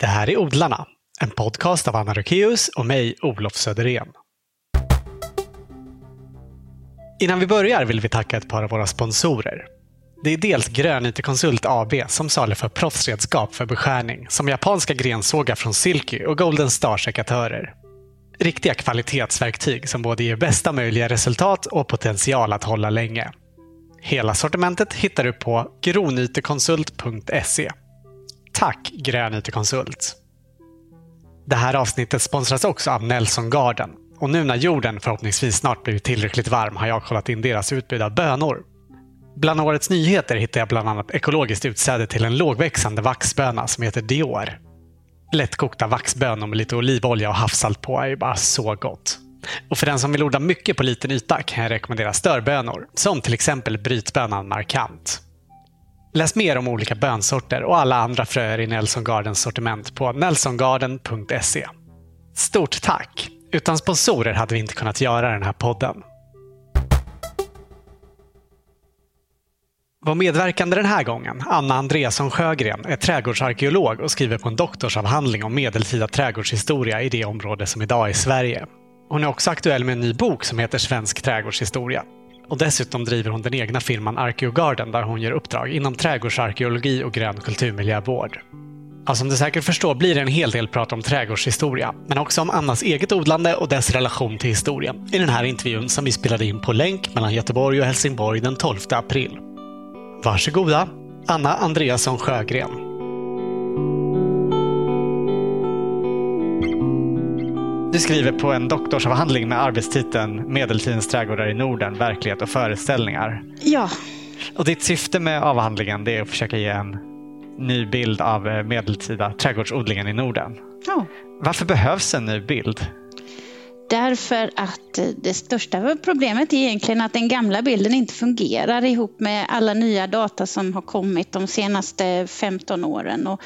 Det här är Odlarna, en podcast av Anna Rökeus och mig, Olof Söderén. Innan vi börjar vill vi tacka ett par av våra sponsorer. Det är dels Grön IT Konsult AB som saluför proffsredskap för beskärning som japanska grensågar från Silky och Golden Star-sekatörer. Riktiga kvalitetsverktyg som både ger bästa möjliga resultat och potential att hålla länge. Hela sortimentet hittar du på gronytekonsult.se. Tack Grön IT-konsult! Det här avsnittet sponsras också av Nelson Garden. Och nu när jorden förhoppningsvis snart blivit tillräckligt varm har jag kollat in deras utbud av bönor. Bland årets nyheter hittar jag bland annat ekologiskt utsäde till en lågväxande vaxböna som heter Dior. Lättkokta vaxbönor med lite olivolja och havssalt på är ju bara så gott. Och för den som vill odla mycket på liten yta kan jag rekommendera störbönor, som till exempel brytbönan Markant. Läs mer om olika bönsorter och alla andra fröer i Nelson Gardens sortiment på nelsongarden.se. Stort tack! Utan sponsorer hade vi inte kunnat göra den här podden. Var medverkande den här gången, Anna Andreasson Sjögren, är trädgårdsarkeolog och skriver på en doktorsavhandling om medeltida trädgårdshistoria i det område som idag är Sverige. Hon är också aktuell med en ny bok som heter Svensk trädgårdshistoria. Och dessutom driver hon den egna firman Arkeogarden där hon ger uppdrag inom trädgårdsarkeologi och grön kulturmiljövård. Ja, som du säkert förstår blir det en hel del prat om trädgårdshistoria, men också om Annas eget odlande och dess relation till historien i den här intervjun som vi spelade in på länk mellan Göteborg och Helsingborg den 12 april. Varsågoda, Anna Andreasson Sjögren. Du skriver på en doktorsavhandling med arbetstiteln Medeltidens trädgårdar i Norden, verklighet och föreställningar. Ja. Och ditt syfte med avhandlingen det är att försöka ge en ny bild av eh, medeltida trädgårdsodlingen i Norden. ja. Varför behövs en ny bild? Därför att det största problemet är egentligen att den gamla bilden inte fungerar ihop med alla nya data som har kommit de senaste 15 åren. Och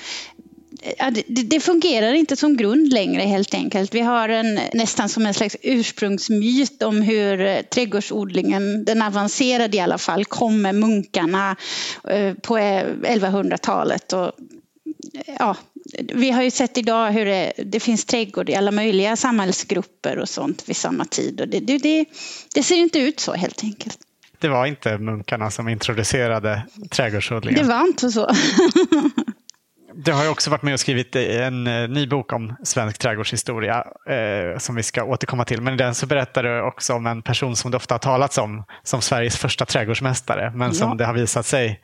det, fungerar inte som grund längre helt enkelt. Vi har en, nästan som en slags ursprungsmyt om hur trädgårdsodlingen, den avancerade i alla fall, kom med munkarna eh, på 1100-talet. Och, ja, vi har ju sett idag hur det, det, finns trädgård i alla möjliga samhällsgrupper och sånt vid samma tid. Och det, det, det ser inte ut så helt enkelt. Det var inte munkarna som introducerade trädgårdsodlingen? Det var inte så. Du har ju också varit med och skrivit en eh, ny bok om svensk trädgårdshistoria eh, som vi ska återkomma till. Men i den så berättar du också om en person som det ofta har talats om som Sveriges första trädgårdsmästare men som ja. det har visat sig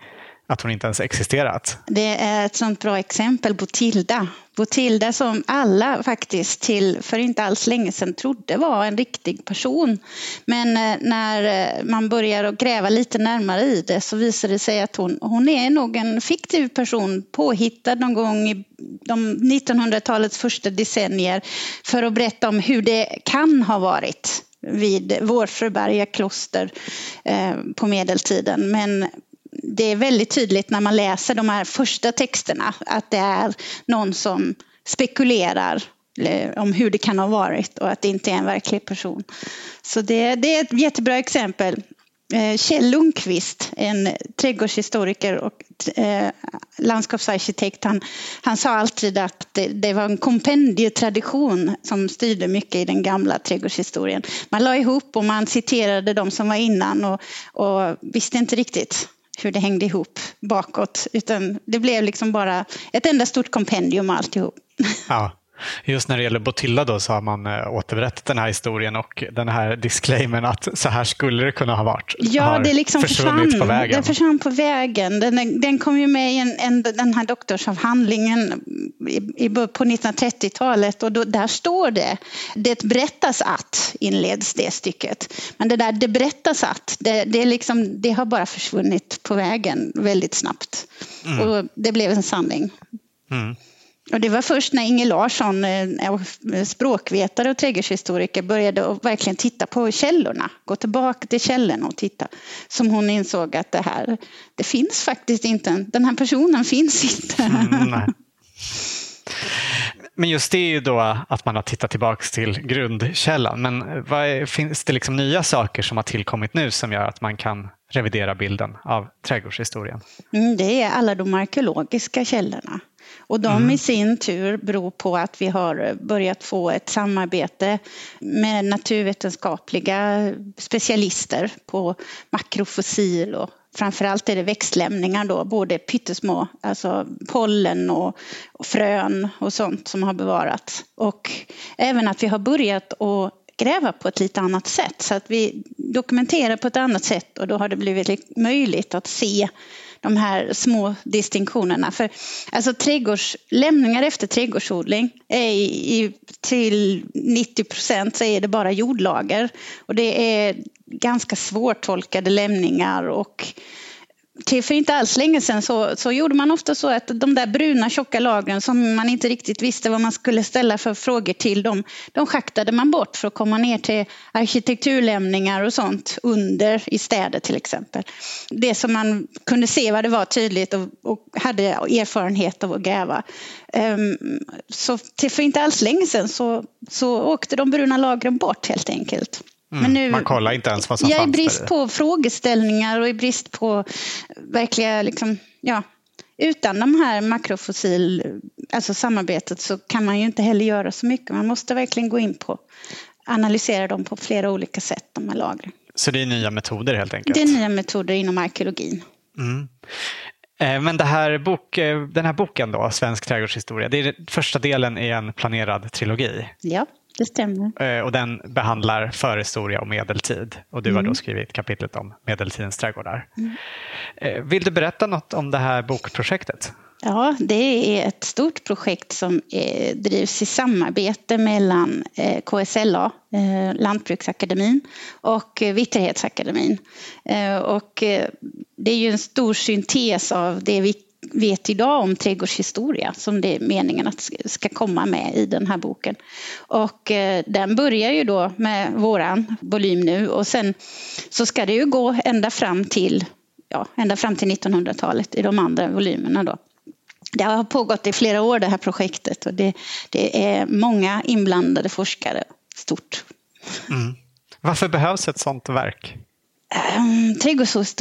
att hon inte ens existerat. Det är ett sånt bra exempel, Botilda. Botilda som alla faktiskt till för inte alls länge sedan trodde var en riktig person. Men eh, när eh, man börjar gräva lite närmare i det så visar det sig att hon, hon är nog en fiktiv person påhittad någon gång i de 1900-talets första decennier för att berätta om hur det kan ha varit vid Vårfröberga kloster eh, på medeltiden. Men det är väldigt tydligt när man läser de här första texterna att det är någon som spekulerar eh, om hur det kan ha varit och att det inte är en verklig person. Så det, det är ett jättebra exempel. Eh, Kjell Lundqvist, en trädgårdshistoriker och eh, landskapsarkitekt, han, han sa alltid att det, det, var en kompendietradition som styrde mycket i den gamla trädgårdshistorien. Man la ihop och man citerade de som var innan och, och visste inte riktigt hur det hängde ihop bakåt. Utan det blev liksom bara ett enda stort kompendium alltihop. Ja. Just när det gäller Botilla då så har man äh, återberättat den här historien och den här disclaimern att så här skulle det kunna ha varit. Ja, det liksom försvann. På vägen. Den försvann på vägen. Den, den kom ju med i en, en, den här doktorsavhandlingen i, i, på 1930-talet och då, där står det det berättas att inleds det stycket. Men det där det berättas att det, det, liksom, det har bara försvunnit på vägen väldigt snabbt. Mm. Och det blev en sanning. Mm. Och det var först när Inge Larsson, eh, språkvetare och trädgårdshistoriker, började att verkligen titta på källorna, gå tillbaka till källorna och titta, som hon insåg att det här, det finns faktiskt inte, den här personen finns inte. Mm, men just det är ju då att man har tittat tillbaka till grundkällan. Men är, finns det liksom nya saker som har tillkommit nu som gör att man kan revidera bilden av trädgårdshistorien? Mm, det är alla de arkeologiska källorna. Och de mm. i sin tur beror på att vi har börjat få ett samarbete med naturvetenskapliga specialister på makrofossil och Framförallt är det växtlämningar då, både pyttesmå, alltså pollen och, och frön och sånt som har bevarats. Och även att vi har börjat att gräva på ett lite annat sätt så att vi dokumenterar på ett annat sätt och då har det blivit möjligt att se de här små distinktionerna. För alltså trädgårdslämningar efter trädgårdsodling är i, till 90 procent så är det bara jordlager och det är ganska svårtolkade lämningar och till för inte alls länge sedan så, så gjorde man ofta så att de där bruna tjocka lagren som man inte riktigt visste vad man skulle ställa för frågor till dem, de schaktade man bort för att komma ner till arkitekturlämningar och sånt under i städer till exempel. Det som man kunde se vad det var tydligt och, och hade erfarenhet av att gräva. Um, så till för inte alls länge sedan så, så åkte de bruna lagren bort helt enkelt. Mm, nu, man kollar inte ens vad som ja, fanns I brist på frågeställningar och i brist på verkliga, liksom, ja, utan de här makrofossil, alltså samarbetet så kan man ju inte heller göra så mycket. Man måste verkligen gå in på, analysera dem på flera olika sätt, de här lagren. Så det är nya metoder helt enkelt? Det är nya metoder inom arkeologin. Mm. Eh, men här bok, eh, den här boken då, Svensk trädgårdshistoria, det är första delen i en planerad trilogi. Ja det stämmer. Eh, och den behandlar förhistoria och medeltid. Och du mm. har då mm. skrivit kapitlet om medeltidens trädgårdar. Mm. Eh, vill du berätta något om det här bokprojektet? Ja, det är ett stort projekt som eh, drivs i samarbete mellan KSLA, Lantbruksakademin, och Vitterhetsakademin. Och det är ju en stor syntes av det vi vet idag om trädgårdshistoria som det är meningen att ska komma med i den här boken. Och eh, den börjar ju då med våran volym nu och sen så ska det ju gå ända fram till, ja, ända fram till 1900-talet i de andra volymerna då. Det har pågått i flera år det här projektet och det, det är många inblandade forskare. Stort. Mm. Varför behövs ett sånt verk? Um,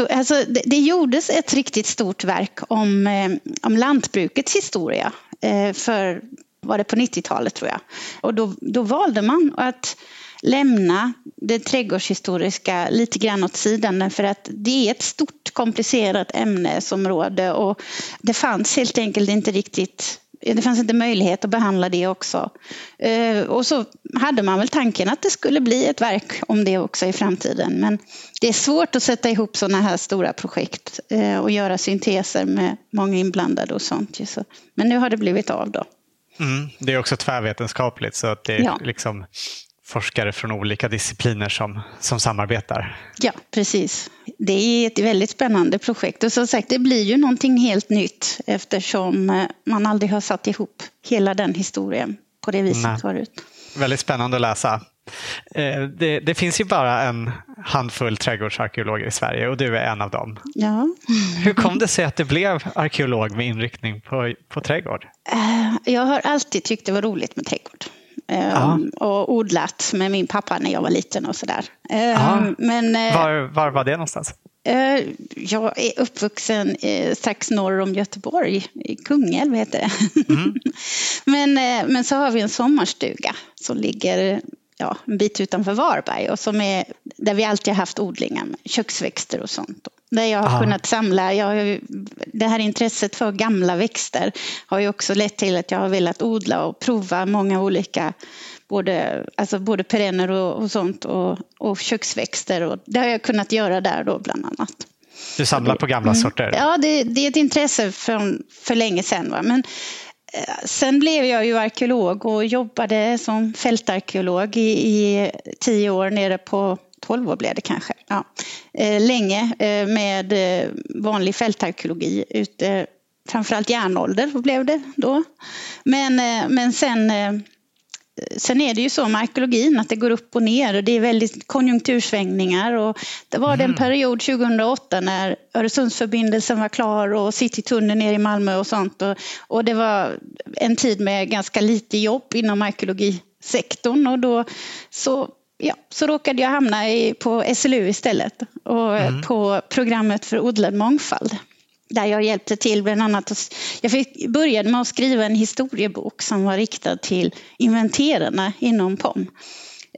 alltså det, det, gjordes ett riktigt stort verk om, ehm, om lantbrukets historia eh, för var det på 90-talet tror jag. Och då, då valde man att lämna det trädgårdshistoriska lite grann åt sidan för att det är ett stort komplicerat ämnesområde och det fanns helt enkelt inte riktigt det fanns inte möjlighet att behandla det också. Eh, och så hade man väl tanken att det skulle bli ett verk om det också i framtiden. Men det är svårt att sätta ihop sådana här stora projekt eh, och göra synteser med många inblandade och sånt. Men nu har det blivit av då. Mm, det är också tvärvetenskapligt så att det är ja. liksom forskare från olika discipliner som, som samarbetar. Ja, precis. Det är ett väldigt spännande projekt och som sagt det blir ju någonting helt nytt eftersom eh, man aldrig har satt ihop hela den historien på det viset Nej. förut. Väldigt spännande att läsa. Eh, det, det, finns ju bara en handfull trädgårdsarkeologer i Sverige och du är en av dem. Ja. Hur kom det sig att du blev arkeolog med inriktning på, på trädgård? Eh, jag har alltid tyckt det var roligt med trädgård. Um, och odlat med min pappa när jag var liten och sådär. Um, men, uh, var, var var det någonstans? Uh, jag är uppvuxen uh, strax norr om Göteborg, i Kungälv heter det. Mm. men, men så har vi en sommarstuga som ligger ja, en bit utanför Varberg och som är där vi alltid har haft odlingar med köksväxter och sånt. Där jag har Aha. kunnat samla, jag det här intresset för gamla växter har ju också lett till att jag har velat odla och prova många olika både, alltså både perenner och, och sånt och, och köksväxter och det har jag kunnat göra där då bland annat. Du samlar på gamla mm. sorter? Ja, det, det, är ett intresse från för länge sedan. Va? Men eh, sen blev jag ju arkeolog och jobbade som fältarkeolog i, i tio år nere på 12 år blev det kanske. Ja. Eh, länge eh, med eh, vanlig fältarkeologi ute, framförallt järnålder blev det då. Men, men sen, sen är det ju så med arkeologin att det går upp och ner och det är väldigt konjunktursvängningar. Och det var mm. en period 2008 när Öresundsförbindelsen var klar och Citytunneln ner i Malmö och sånt. Och, och det var en tid med ganska lite jobb inom arkeologisektorn och då så ja, så råkade jag hamna i, på SLU istället och mm. på programmet för odlad mångfald. där jag hjälpte till bland annat. Jag fick, började med att skriva en historiebok som var riktad till inventerarna inom POM.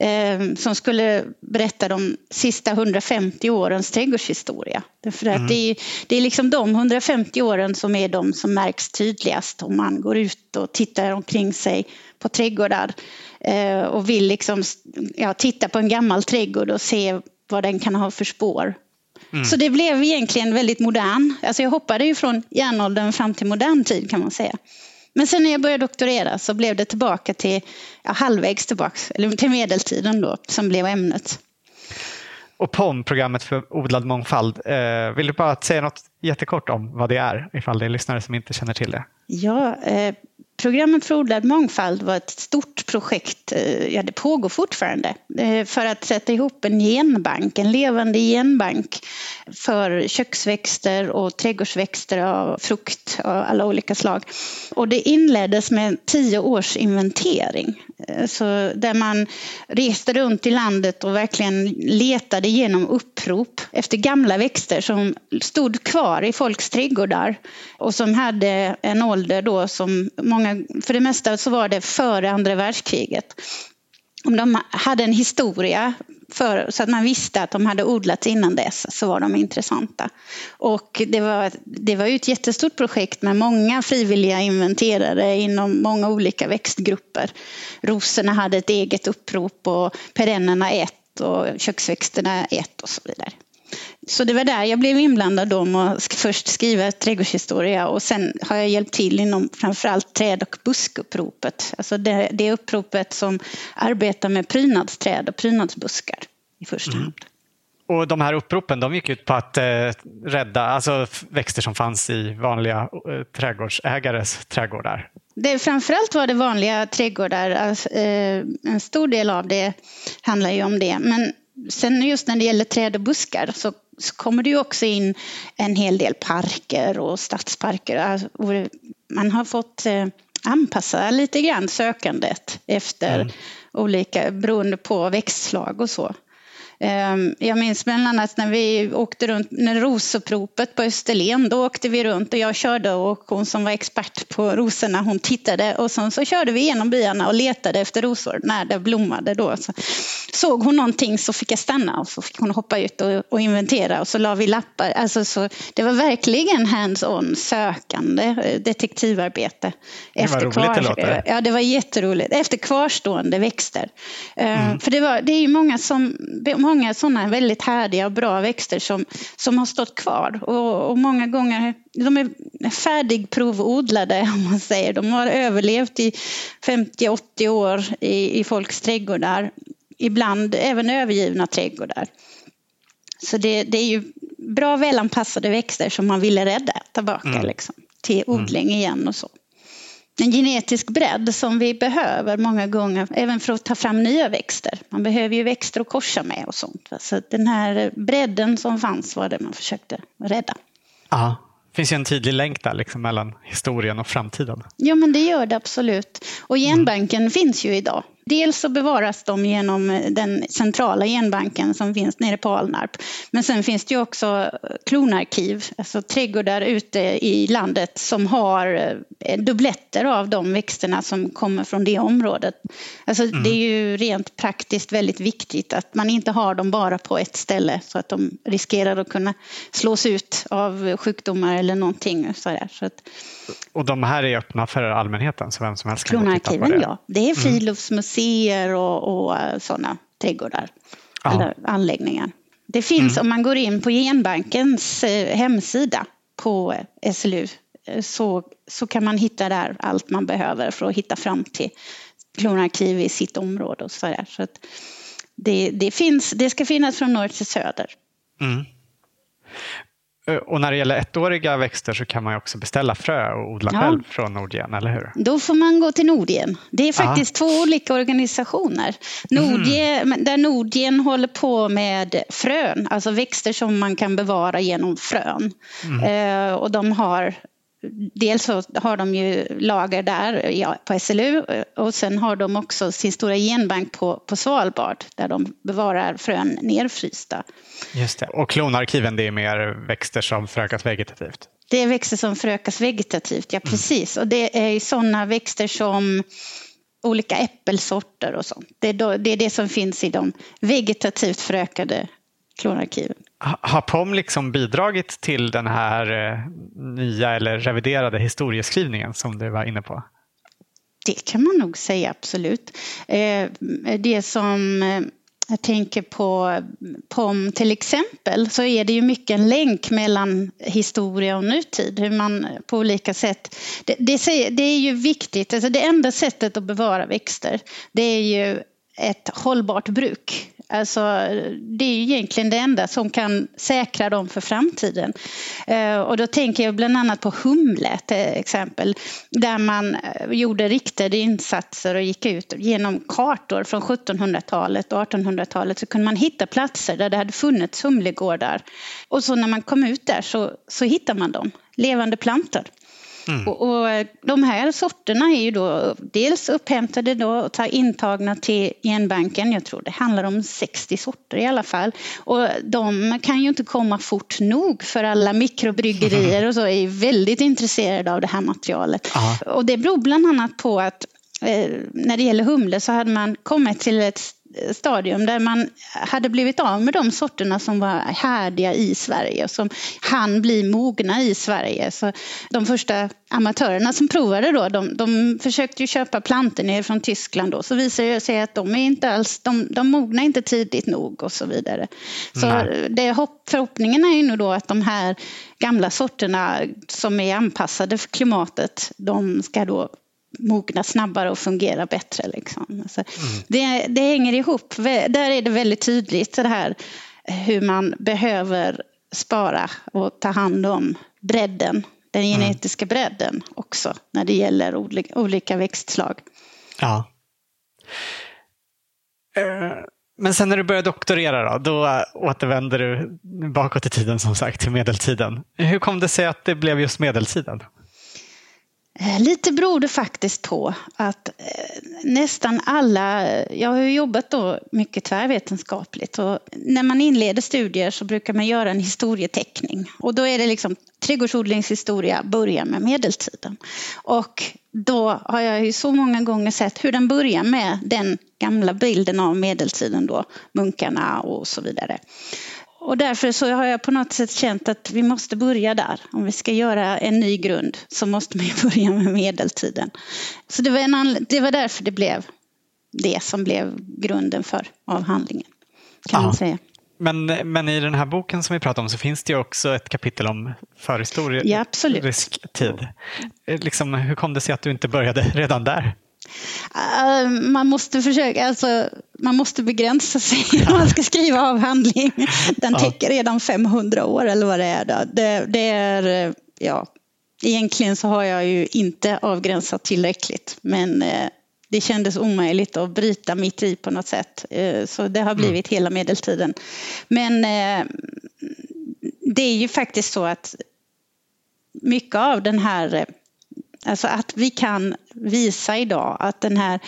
Eh, som skulle berätta de sista 150 årens trädgårdshistoria. Därför att mm. det, är, det är liksom de 150 åren som är de som märks tydligast om man går ut och tittar omkring sig på trädgårdar eh, och vill liksom, ja, titta på en gammal trädgård och se vad den kan ha för spår. Mm. Så det blev egentligen väldigt modern. Alltså jag hoppade ju från järnåldern fram till modern tid kan man säga. Men sen när jag började doktorera så blev det tillbaka till ja, halvvägs tillbaka, eller till medeltiden då, som blev ämnet. Och POM, programmet för odlad mångfald, eh, vill du bara säga något jättekort om vad det är, ifall det är lyssnare som inte känner till det? Ja, eh, Programmet för odlad mångfald var ett stort projekt, eh, ja det pågår fortfarande, eh, för att sätta ihop en genbank, en levande genbank för köksväxter och trädgårdsväxter av frukt av alla olika slag. Och det inleddes med tio års inventering. Eh, så där man reste runt i landet och verkligen letade genom upprop efter gamla växter som stod kvar i folks trädgårdar och som hade en ålder då som många, för det mesta så var det före andra världskriget. Om de hade en historia för, så att man visste att de hade odlats innan dess så var de intressanta. Och det var, det var ju ett jättestort projekt med många frivilliga inventerare inom många olika växtgrupper. Rosorna hade ett eget upprop och perennerna ett och köksväxterna ett och så vidare. Så det var där jag blev inblandad om att först skriva trädgårdshistoria och sen har jag hjälpt till inom framförallt träd och buskuppropet. Alltså det, det uppropet som arbetar med prydnadsträd och prydnadsbuskar i första mm. hand. Och de här uppropen de gick ut på att eh, rädda alltså växter som fanns i vanliga eh, trädgårdsägares trädgårdar. Det, framförallt var det vanliga trädgårdar. Alltså, eh, en stor del av det handlar ju om det. Men sen just när det gäller träd och buskar så, så kommer det ju också in en hel del parker och stadsparker. Alltså, man har fått eh, anpassa lite grann sökandet efter mm. olika, beroende på växtslag och så. Ehm, jag minns bland annat när vi åkte runt, när rosuppropet på Österlen, då åkte vi runt och jag körde och hon som var expert på rosorna, hon tittade och sen så körde vi igenom byarna och letade efter rosor när det blommade då. Så såg hon någonting så fick jag stanna och så fick hon hoppa ut och, och inventera och så la vi lappar. Alltså så, det var verkligen hands-on sökande eh, detektivarbete. Det var roligt kvar, det låter. Ja, det var jätteroligt. Efter kvarstående växter. Ehm, mm. För det, var, det är ju många som många sådana väldigt härdiga och bra växter som, som har stått kvar och, och många gånger de är färdigprovodlade om man säger. De har överlevt i 50-80 år i, i folks trädgårdar. Ibland även övergivna trädgårdar. Så det, det är ju bra välanpassade växter som man ville rädda tillbaka mm. liksom, till odling mm. igen och så en genetisk bredd som vi behöver många gånger, även för att ta fram nya växter. Man behöver ju växter att korsa med och sånt. Så den här bredden som fanns var det man försökte rädda. Ja, det finns ju en tydlig länk där liksom, mellan historien och framtiden. Ja, men det gör det absolut. Och genbanken mm. finns ju idag. Dels så bevaras de genom den centrala genbanken som finns nere på Alnarp. Men sen finns det ju också klonarkiv, alltså trädgårdar ute i landet som har eh, dubbletter av de växterna som kommer från det området. Alltså mm. Det är ju rent praktiskt väldigt viktigt att man inte har dem bara på ett ställe så att de riskerar att kunna slås ut av sjukdomar eller någonting. Sådär. Så att, och de här är öppna för allmänheten så vem som helst kan titta på det? ja. Det är mm. Friluftsmuseer och, och eh, sådana trädgårdar ja. eller anläggningar. Det finns mm. om man går in på genbankens eh, hemsida på SLU eh, så, så kan man hitta där allt man behöver för att hitta fram till klonarkiv i sitt område och så där. Så det, det, finns, det ska finnas från norr till söder. Mm. Eh, och när det gäller ettåriga växter så kan man också beställa frö och odla ja. själv från Nordgen, eller hur? Då får man gå till Nordgen. Det är faktiskt Aha. två olika organisationer. Nordgen, mm. Där Nordgen håller på med frön, alltså växter som man kan bevara genom frön. Mm. Eh, och de har Dels så har de ju lager där ja, på SLU och sen har de också sin stora genbank på, på Svalbard där de bevarar frön nerfrysta. Just det. Och klonarkiven det är mer växter som förökat vegetativt? Det är växter som förökas vegetativt, ja precis. Och det är sådana växter som olika äppelsorter och sånt. Det är, då, det är det som finns i de vegetativt förökade klonarkiven. Har POM liksom bidragit till den här eh, nya eller reviderade historieskrivningen som du var inne på? Det kan man nog säga absolut. Eh, det som eh, jag tänker på POM till exempel så är det ju mycket en länk mellan historia och nutid. Hur man på olika sätt... Det, det, det är ju viktigt, alltså det enda sättet att bevara växter det är ju ett hållbart bruk. Alltså, det är ju egentligen det enda som kan säkra dem för framtiden. Eh, och då tänker jag bland annat på humle till eh, exempel, där man eh, gjorde riktade insatser och gick ut genom kartor från 1700-talet och 1800-talet så kunde man hitta platser där det hade funnits humlegårdar. Och så när man kom ut där så, så hittade man dem, levande plantor. Mm. Och, och, de här sorterna är ju då dels upphämtade då och intagna till genbanken. Jag tror det handlar om 60 sorter i alla fall. Och de kan ju inte komma fort nog för alla mikrobryggerier och så är ju väldigt intresserade av det här materialet. Aha. Och det beror bland annat på att eh, när det gäller humle så hade man kommit till ett stadium där man hade blivit av med de sorterna som var härdiga i Sverige och som hann bli mogna i Sverige. Så de första amatörerna som provade då, de, de försökte ju köpa plantor ner från Tyskland då, så visade det sig att de är inte alls, de, de mognar inte tidigt nog och så vidare. Så det hopp, förhoppningen är ju nu då att de här gamla sorterna som är anpassade för klimatet, de ska då mogna snabbare och fungera bättre. Liksom. Alltså, mm. det, det hänger ihop. Där är det väldigt tydligt det här hur man behöver spara och ta hand om bredden, den mm. genetiska bredden också när det gäller olika, växtslag. Ja. Eh, men sen när du började doktorera då, då återvänder du bakåt i tiden som sagt till medeltiden. Hur kom det sig att det blev just medeltiden? Eh, lite beror det faktiskt på att eh, nästan alla, eh, jag har ju jobbat då mycket tvärvetenskapligt och när man inleder studier så brukar man göra en historieteckning och då är det liksom trädgårdsodlingshistoria börjar med medeltiden. Och då har jag ju så många gånger sett hur den börjar med den gamla bilden av medeltiden då, munkarna och så vidare. Och därför så har jag på något sätt känt att vi måste börja där. Om vi ska göra en ny grund så måste man börja med medeltiden. Så det var, en det var därför det blev det som blev grunden för avhandlingen. Kan man säga. Men, men i den här boken som vi pratar om så finns det ju också ett kapitel om förhistorisk ja, tid. Liksom, hur kom det sig att du inte började redan där? Uh, man måste försöka, alltså, man måste begränsa sig när man ska skriva avhandling. Den täcker redan 500 år eller vad det är. Då. Det, det är, ja, egentligen så har jag ju inte avgränsat tillräckligt, men uh, det kändes omöjligt att bryta mitt i på något sätt. Så det har blivit mm. hela medeltiden. Men det är ju faktiskt så att mycket av den här Alltså att vi kan visa idag att den här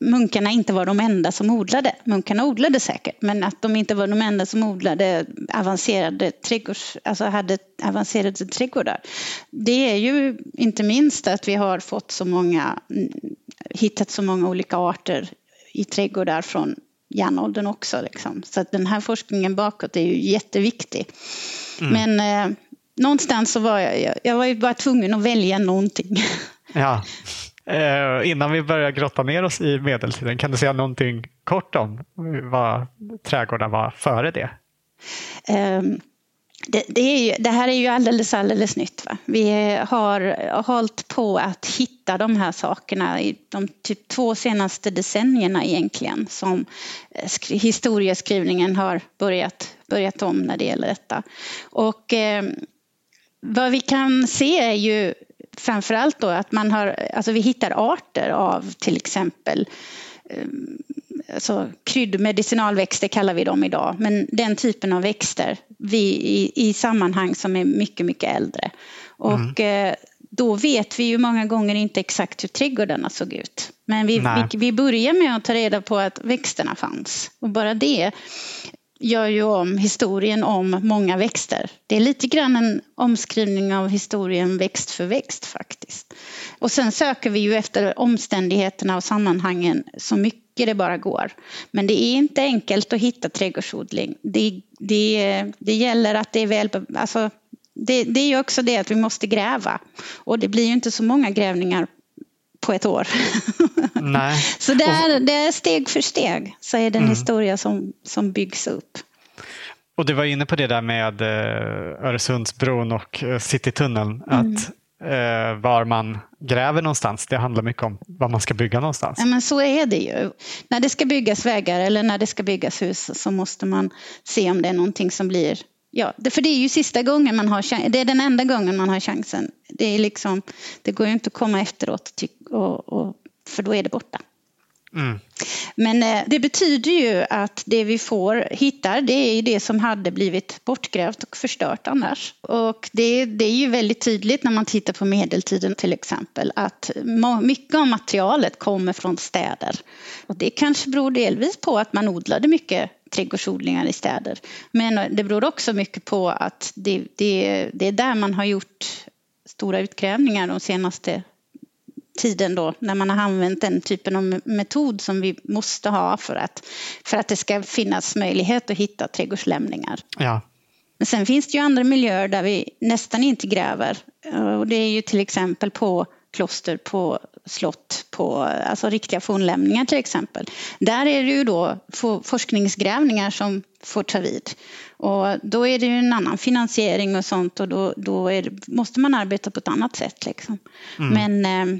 munkarna inte var de enda som odlade. Munkarna odlade säkert, men att de inte var de enda som odlade avancerade trädgårds, alltså hade avancerade trädgårdar. Det är ju inte minst att vi har fått så många, hittat så många olika arter i trädgårdar från järnåldern också. Liksom. Så att den här forskningen bakåt är ju jätteviktig. Mm. Men eh, någonstans så var jag, jag var ju bara tvungen att välja någonting. Ja. Eh, innan vi börjar grotta ner oss i medeltiden, kan du säga någonting kort om vad trädgårdar var före det? Um, det, det, ju, det, här är ju alldeles, alldeles nytt. Va? Vi har hållit på att hitta de här sakerna i de typ två senaste decennierna egentligen som eh, historieskrivningen har börjat, börjat om när det gäller detta. Och eh, vad vi kan se är ju framförallt då att man har, alltså vi hittar arter av till exempel eh, alltså kryddmedicinalväxter kallar vi dem idag, men den typen av växter vi, i, i sammanhang som är mycket, mycket äldre. Och mm. då vet vi ju många gånger inte exakt hur trädgårdarna såg ut. Men vi, vi, vi börjar med att ta reda på att växterna fanns och bara det gör ju om historien om många växter. Det är lite grann en omskrivning av historien växt för växt faktiskt. Och sen söker vi ju efter omständigheterna och sammanhangen så mycket det bara går. Men det är inte enkelt att hitta trädgårdsodling. Det, det, det gäller att det är väl... Alltså, det, det är ju också det att vi måste gräva. Och det blir ju inte så många grävningar på ett år. Nej. så det är, det är steg för steg så är det en mm. historia som, som byggs upp. Och du var inne på det där med eh, Öresundsbron och eh, Citytunneln. Mm. Att eh, var man gräver någonstans, det handlar mycket om var man ska bygga någonstans. Ja, men så är det ju. När det ska byggas vägar eller när det ska byggas hus så måste man se om det är någonting som blir Ja, för det är ju sista gången man har chansen. Det är den enda gången man har chansen. Det, är liksom, det går ju inte att komma efteråt och, och, för då är det borta. Mm. Men eh, det betyder ju att det vi får hittar det är det som hade blivit bortgrävt och förstört annars. Och det, det är ju väldigt tydligt när man tittar på medeltiden till exempel att mycket av materialet kommer från städer. Och det kanske beror delvis på att man odlade mycket trädgårdsodlingar i städer. Men det beror också mycket på att det, det, det är där man har gjort stora utgrävningar de senaste tiden då när man har använt den typen av metod som vi måste ha för att, för att det ska finnas möjlighet att hitta trädgårdslämningar. Ja. Men sen finns det ju andra miljöer där vi nästan inte gräver och det är ju till exempel på kloster, på slott, på alltså riktiga fornlämningar till exempel. Där är det ju då forskningsgrävningar som får ta vid. Och då är det ju en annan finansiering och sånt och då, då det, måste man arbeta på ett annat sätt. Liksom. Mm. Men eh,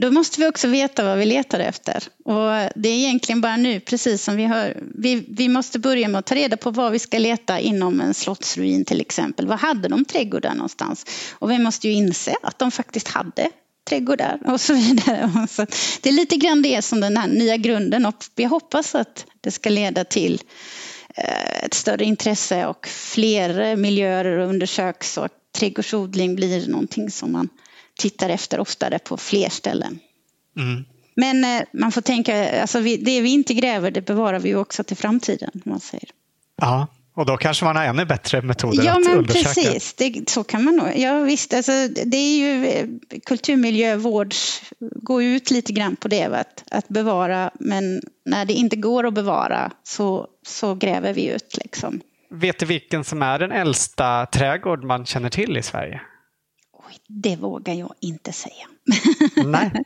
då måste vi också veta vad vi letar efter. Och det är egentligen bara nu, precis som vi hör, vi, vi måste börja med att ta reda på vad vi ska leta inom en slottsruin till exempel. Vad hade de trädgårdar någonstans? Och vi måste ju inse att de faktiskt hade trädgårdar och så vidare. Så det är lite grann det som den här nya grunden och vi hoppas att det ska leda till eh, ett större intresse och fler miljöer undersöks och trädgårdsodling blir någonting som man tittar efter oftare på fler ställen. Mm. Men eh, man får tänka, alltså det vi inte gräver det bevarar vi också till framtiden. Man säger. Ja, och då kanske man har ännu bättre metoder ja, att men undersöka. Precis, det, så kan man nog. Ja, visst, alltså, det är ju eh, kulturmiljövård går ut lite grann på det, att, att bevara, men när det inte går att bevara så, så gräver vi ut. Liksom. Vet du vilken som är den äldsta trädgård man känner till i Sverige? Det vågar jag inte säga. Nej.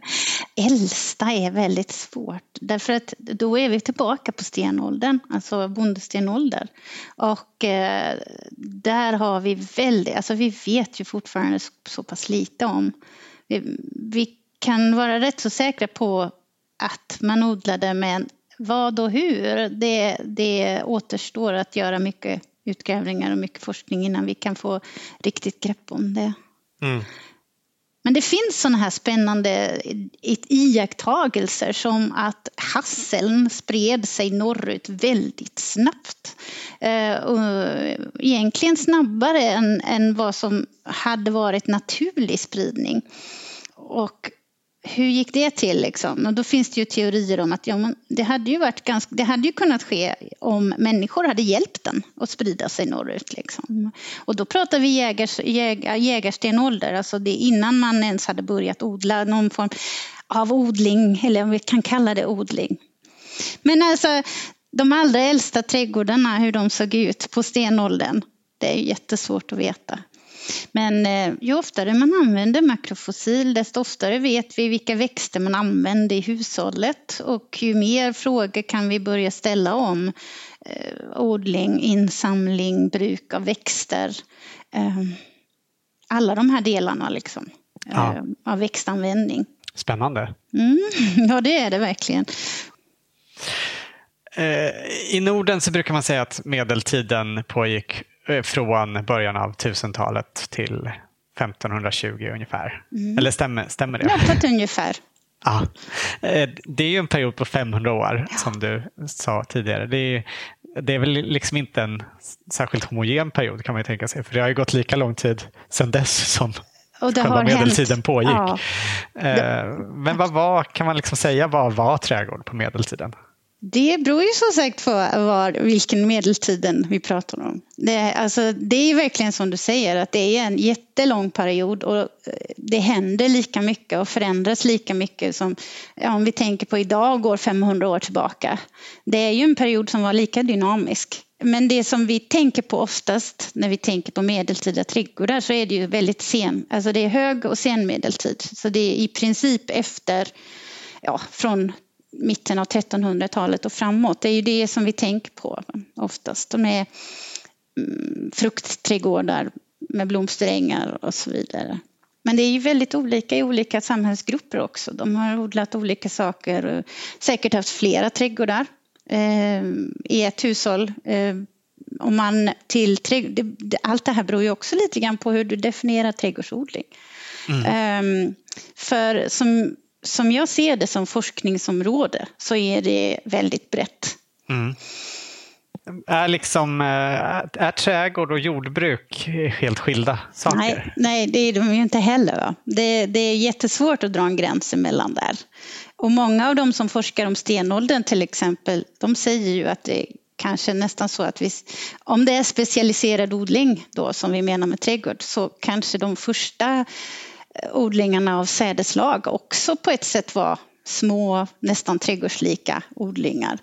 Äldsta är väldigt svårt därför att då är vi tillbaka på stenåldern, alltså bondestenålder. Och eh, där har vi väldigt, alltså vi vet ju fortfarande så, så pass lite om. Vi, vi, kan vara rätt så säkra på att man odlade men vad och hur, det, det återstår att göra mycket utgrävningar och mycket forskning innan vi kan få riktigt grepp om det. Mm. Men det finns sådana här spännande iakttagelser som att hasseln spred sig norrut väldigt snabbt. Eh, egentligen snabbare än, än vad som hade varit naturlig spridning. Och hur gick det till? Liksom? Och då finns det ju teorier om att ja, det, hade ju varit ganska, det hade ju kunnat ske om människor hade hjälpt den att sprida sig norrut. Liksom. Och då pratar vi jägars, jäg, jägarstenålder, alltså det innan man ens hade börjat odla någon form av odling, eller om vi kan kalla det odling. Men alltså, de allra äldsta trädgårdarna, hur de såg ut på stenåldern, det är jättesvårt att veta. Men eh, ju oftare man använder makrofossil desto oftare vet vi vilka växter man använder i hushållet och ju mer frågor kan vi börja ställa om eh, odling, insamling, bruk av växter. Eh, alla de här delarna liksom, ja. av växtanvändning. Spännande. Mm, ja, det är det verkligen. I Norden så brukar man säga att medeltiden pågick från början av 1000-talet till 1520 ungefär. Mm. Eller stämmer, stämmer det? Något ungefär. Ja. Eh, det är ju en period på 500 år ja. som du sa tidigare. Det är, det är väl liksom inte en särskilt homogen period kan man ju tänka sig. För det har ju gått lika lång tid sedan dess som och det själva medeltiden hänt. pågick. Ja. Eh, men vad var, kan man liksom säga vad var trädgård på medeltiden? Det beror ju som sagt på var, vilken medeltiden vi pratar om. Det, alltså, det är verkligen som du säger att det är en jättelång period och eh, det händer lika mycket och förändras lika mycket som ja, om vi tänker på idag går 500 år tillbaka. Det är ju en period som var lika dynamisk. Men det som vi tänker på oftast när vi tänker på medeltida trädgårdar så är det ju väldigt sen, alltså det är hög och senmedeltid. Så det är i princip efter, ja, från mitten av 1300-talet och framåt. Det är ju det som vi tänker på oftast. De är mm, fruktträdgårdar med blomsterängar och så vidare. Men det är ju väldigt olika i olika samhällsgrupper också. De har odlat olika saker och säkert haft flera trädgårdar eh, i ett hushåll. Eh, om man till det, allt det här beror ju också lite grann på hur du definierar trädgårdsodling. Mm. Eh, för som som jag ser det som forskningsområde så är det väldigt brett. Mm. Är, liksom, eh, är trädgård och jordbruk helt skilda saker? Nej, nej det är de ju inte heller. Va? Det, det är jättesvårt att dra en gräns emellan där. Och många av de som forskar om stenåldern till exempel, de säger ju att det kanske nästan så att vi, om det är specialiserad odling då som vi menar med trädgård så kanske de första odlingarna av sädeslag också på ett sätt var små, nästan trädgårdslika odlingar.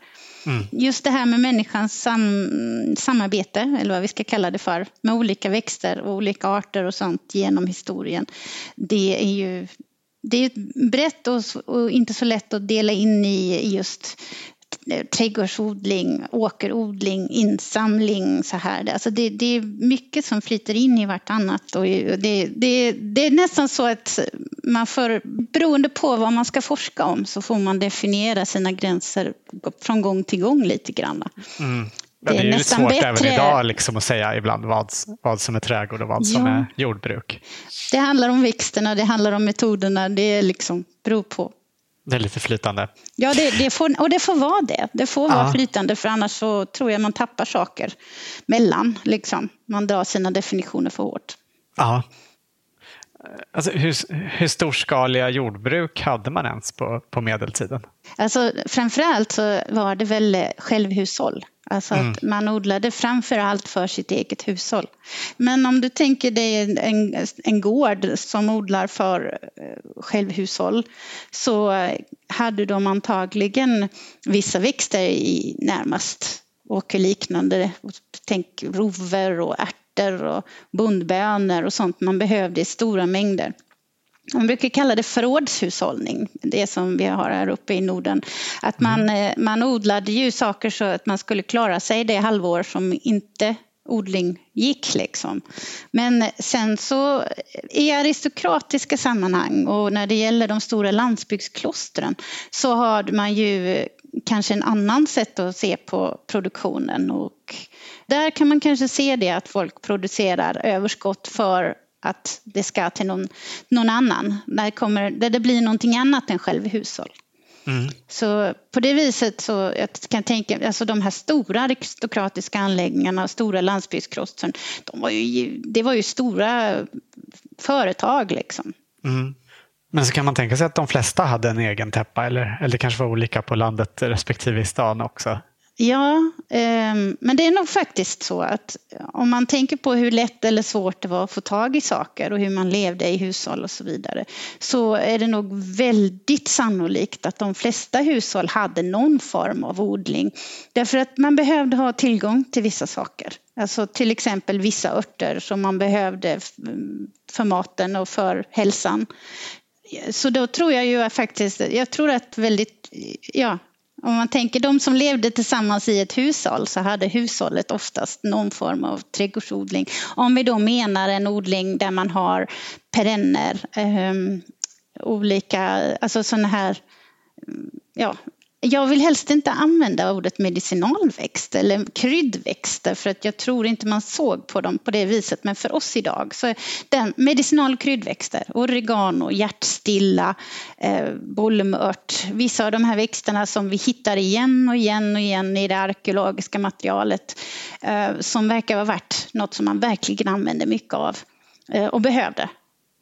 Mm. Just det här med människans sam samarbete, eller vad vi ska kalla det för, med olika växter och olika arter och sånt genom historien. Det är ju det är brett och, och inte så lätt att dela in i just trädgårdsodling, åkerodling, insamling så här. Alltså det, det är mycket som flyter in i vartannat och det, det, det är nästan så att man får, beroende på vad man ska forska om så får man definiera sina gränser från gång till gång lite grann. Mm. Det är, det är lite svårt bättre... även idag liksom att säga ibland vad, vad som är trädgård och vad som är jordbruk. Det handlar om växterna, det handlar om metoderna, det liksom beror på det är lite flytande. Ja, det, det, får, och det får vara det. Det får ja. vara flytande för annars så tror jag man tappar saker mellan. Liksom. Man drar sina definitioner för hårt. Ja. Alltså, hur, hur storskaliga jordbruk hade man ens på, på medeltiden? Alltså, framförallt så var det väl självhushåll. Alltså mm. att man odlade framför allt för sitt eget hushåll. Men om du tänker dig en, en gård som odlar för eh, självhushåll så hade de antagligen vissa växter i närmast åkerliknande. Tänk rover och ärtor och bondbönor och sånt man behövde i stora mängder. Man brukar kalla det förrådshushållning, det som vi har här uppe i Norden. Att man, mm. Eh, man odlade ju saker så att man skulle klara sig det halvår som inte odling gick. Liksom. Men sen så i aristokratiska sammanhang och när det gäller de stora landsbygdsklostren så har man ju kanske en annan sätt att se på produktionen och där kan man kanske se det att folk producerar överskott för att det ska till någon, någon annan. Där, kommer, där det blir någonting annat än självhushåll. Mm. Så på det viset så jag kan tänka, alltså de här stora aristokratiska anläggningarna, stora landsbygdsklostren, de var ju, det var ju stora företag liksom. Mm. Men så kan man tänka sig att de flesta hade en egen täppa eller, eller kanske var olika på landet respektive i stan också? Ja, ehm, men det är nog faktiskt så att om man tänker på hur lätt eller svårt det var att få tag i saker och hur man levde i hushåll och så vidare så är det nog väldigt sannolikt att de flesta hushåll hade någon form av odling. Därför att man behövde ha tillgång till vissa saker. Alltså till exempel vissa örter som man behövde för maten och för hälsan. Så då tror jag ju faktiskt, jag tror att väldigt, ja, om man tänker de som levde tillsammans i ett hushåll så hade hushållet oftast någon form av trädgårdsodling. Om vi då menar en odling där man har perenner, eh, olika, alltså sådana här ja, jag vill helst inte använda ordet medicinalväxt eller kryddväxter för att jag tror inte man såg på dem på det viset. Men för oss idag så är den medicinal kryddväxter, oregano, hjärtstilla, eh, bolmört, vissa av de här växterna som vi hittar igen och igen och igen i det arkeologiska materialet eh, som verkar vara värt något som man verkligen använder mycket av eh, och behövde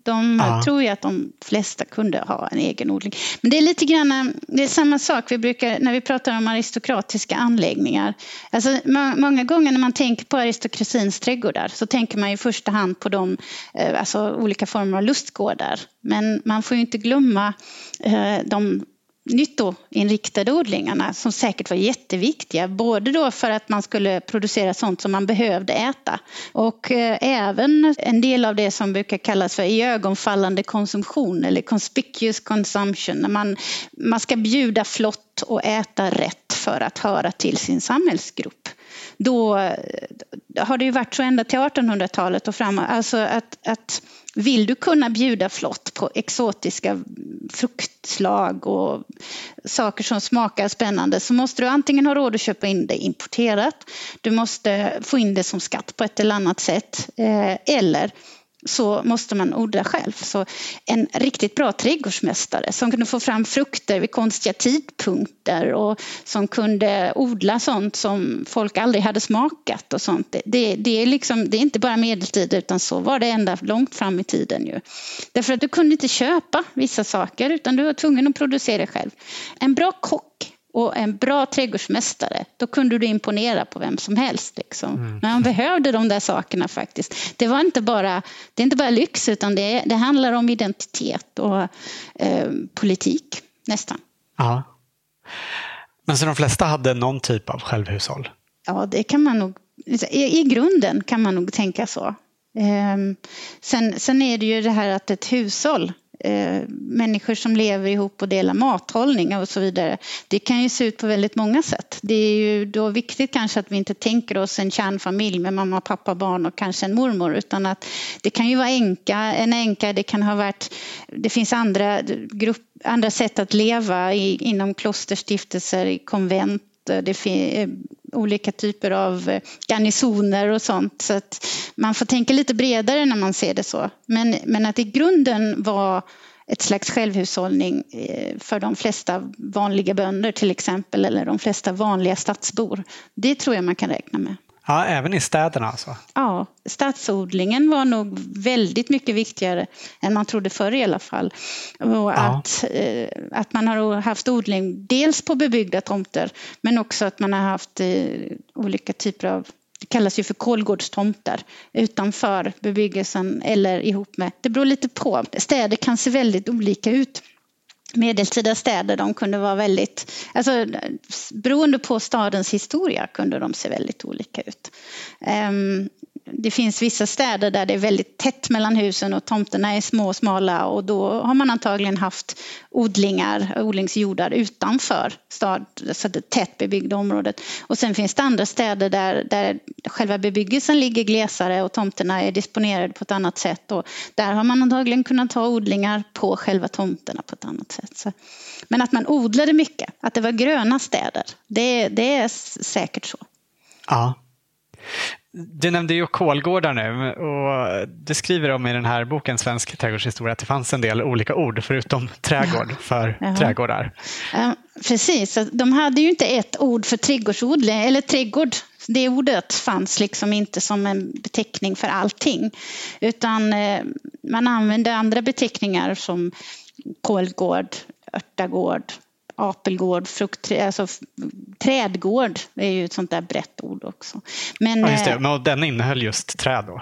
de ja. tror ju att de flesta kunde ha en egen odling. Men det är lite grann, det är samma sak vi brukar, när vi pratar om aristokratiska anläggningar. Alltså, många gånger när man tänker på aristokrasins trädgårdar så tänker man i första hand på de, eh, alltså olika former av lustgårdar. Men man får ju inte glömma eh, de nyttoinriktade odlingarna som säkert var jätteviktiga. Både då för att man skulle producera sånt som man behövde äta och eh, även en del av det som brukar kallas för iögonfallande konsumtion eller conspicuous consumption. När man, man ska bjuda flott och äta rätt för att höra till sin samhällsgrupp. Då eh, har det ju varit så ända till 1800-talet och framåt. Alltså att, att vill du kunna bjuda flott på exotiska fruktslag och saker som smakar spännande så måste du antingen ha råd att köpa in det importerat, du måste få in det som skatt på ett eller annat sätt eh, eller så måste man odla själv. Så en riktigt bra trädgårdsmästare som kunde få fram frukter vid konstiga tidpunkter och som kunde odla sånt som folk aldrig hade smakat och sånt. Det, det, är, liksom, det är inte bara medeltid utan så var det ända långt fram i tiden ju. Därför att du kunde inte köpa vissa saker utan du var tvungen att producera själv. En bra kock och en bra trädgårdsmästare, då kunde du imponera på vem som helst. Liksom. Mm. Men man behövde de där sakerna faktiskt. Det, var inte bara, det är inte bara lyx utan det, det handlar om identitet och eh, politik nästan. Ja. Men så de flesta hade någon typ av självhushåll? Ja, det kan man nog, i, i grunden kan man nog tänka så. Eh, sen, sen är det ju det här att ett hushåll eh, människor som lever ihop och delar mathållning och så vidare. Det kan ju se ut på väldigt många sätt. Det är ju då viktigt kanske att vi inte tänker oss en kärnfamilj med mamma, pappa, barn och kanske en mormor utan att det kan ju vara enka, en änka, det kan ha varit, det finns andra, grupp, andra sätt att leva i, inom klosterstiftelser, i konvent det finns olika typer av eh, garnisoner och sånt. Så att man får tänka lite bredare när man ser det så. Men, men att i grunden var ett slags självhushållning eh, för de flesta vanliga bönder till exempel eller de flesta vanliga stadsbor. Det tror jag man kan räkna med. Ja, även i städerna alltså? Ja, stadsodlingen var nog väldigt mycket viktigare än man trodde förr i alla fall. Och ja. att, eh, att man har haft odling dels på bebyggda tomter men också att man har haft eh, olika typer av det kallas ju för kolgårdstomter utanför bebyggelsen eller ihop med, det beror lite på. Städer kan se väldigt olika ut medeltida städer de kunde vara väldigt, alltså beroende på stadens historia kunde de se väldigt olika ut. Ehm, det finns vissa städer där det är väldigt tätt mellan husen och tomterna är små och smala och då har man antagligen haft odlingar, odlingsjordar utanför stad, så det tätt bebyggda området. Och sen finns det andra städer där, där själva bebyggelsen ligger glesare och tomterna är disponerade på ett annat sätt och där har man antagligen kunnat ha odlingar på själva tomterna på ett annat sätt. Så. Men att man odlade mycket, att det var gröna städer, det, det är säkert så. Ja. Du nämnde ju kolgårdar nu och du skriver om i den här boken Svensk trädgårdshistoria att det fanns en del olika ord förutom trädgård för Jaha. trädgårdar. precis, de hade ju inte ett ord för trädgårdsodling eller trädgård. Det ordet fanns liksom inte som en beteckning för allting utan eh, man använde andra beteckningar som kolgård, örtagård, apelgård, fruktträd, alltså trädgård är ju ett sånt där brett ord också. Men, ja, just det. Eh, Men den innehöll just träd då?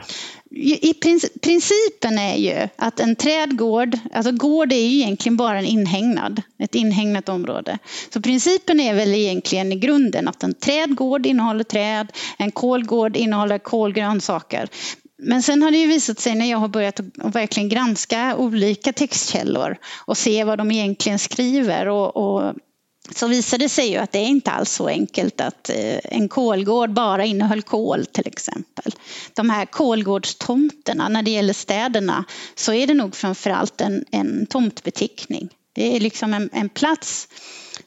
I principen är ju att en trädgård, alltså gård är ju egentligen bara en inhägnad, ett inhägnat område. Så principen är väl egentligen i grunden att en trädgård innehåller träd, en kolgård innehåller kolgrönsaker. Men sen har det ju visat sig när jag har börjat att verkligen granska olika textkällor och se vad de egentligen skriver och, och så visade det sig ju att det är inte alls så enkelt att eh, en kolgård bara innehöll kol till exempel. De här kolgårdstomterna, när det gäller städerna, så är det nog framförallt en, en tomtbeteckning. Det är liksom en, en plats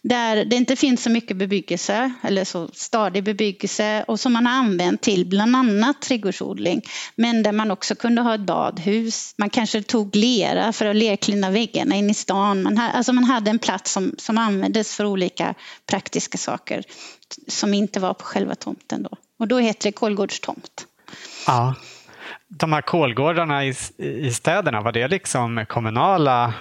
där det inte finns så mycket bebyggelse eller så stadig bebyggelse och som man har använt till bland annat trädgårdsodling. Men där man också kunde ha ett badhus. Man kanske tog lera för att lerklina väggarna in i stan. Man, alltså man hade en plats som, som användes för olika praktiska saker som inte var på själva tomten då. Och då heter det kolgårdstomt. Ja. de här kolgårdarna i, i städerna, var det liksom kommunala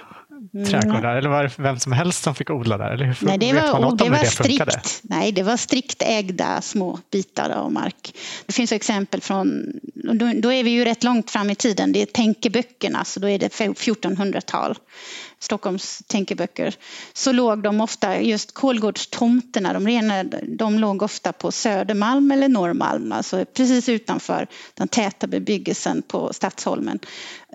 trädgårdar? Eller var det vem som helst som fick odla där? Eller hur, Nej, det var, det var det strikt, nej, det var strikt ägda små bitar av mark. Det finns exempel från, då, då är vi ju rätt långt fram i tiden, det är tänkeböckerna, så då är det 1400-tal. Stockholms tänkeböcker, så låg de ofta, just Kolgårdstomterna, de, rena, de låg ofta på Södermalm eller Norrmalm, alltså precis utanför den täta bebyggelsen på Stadsholmen.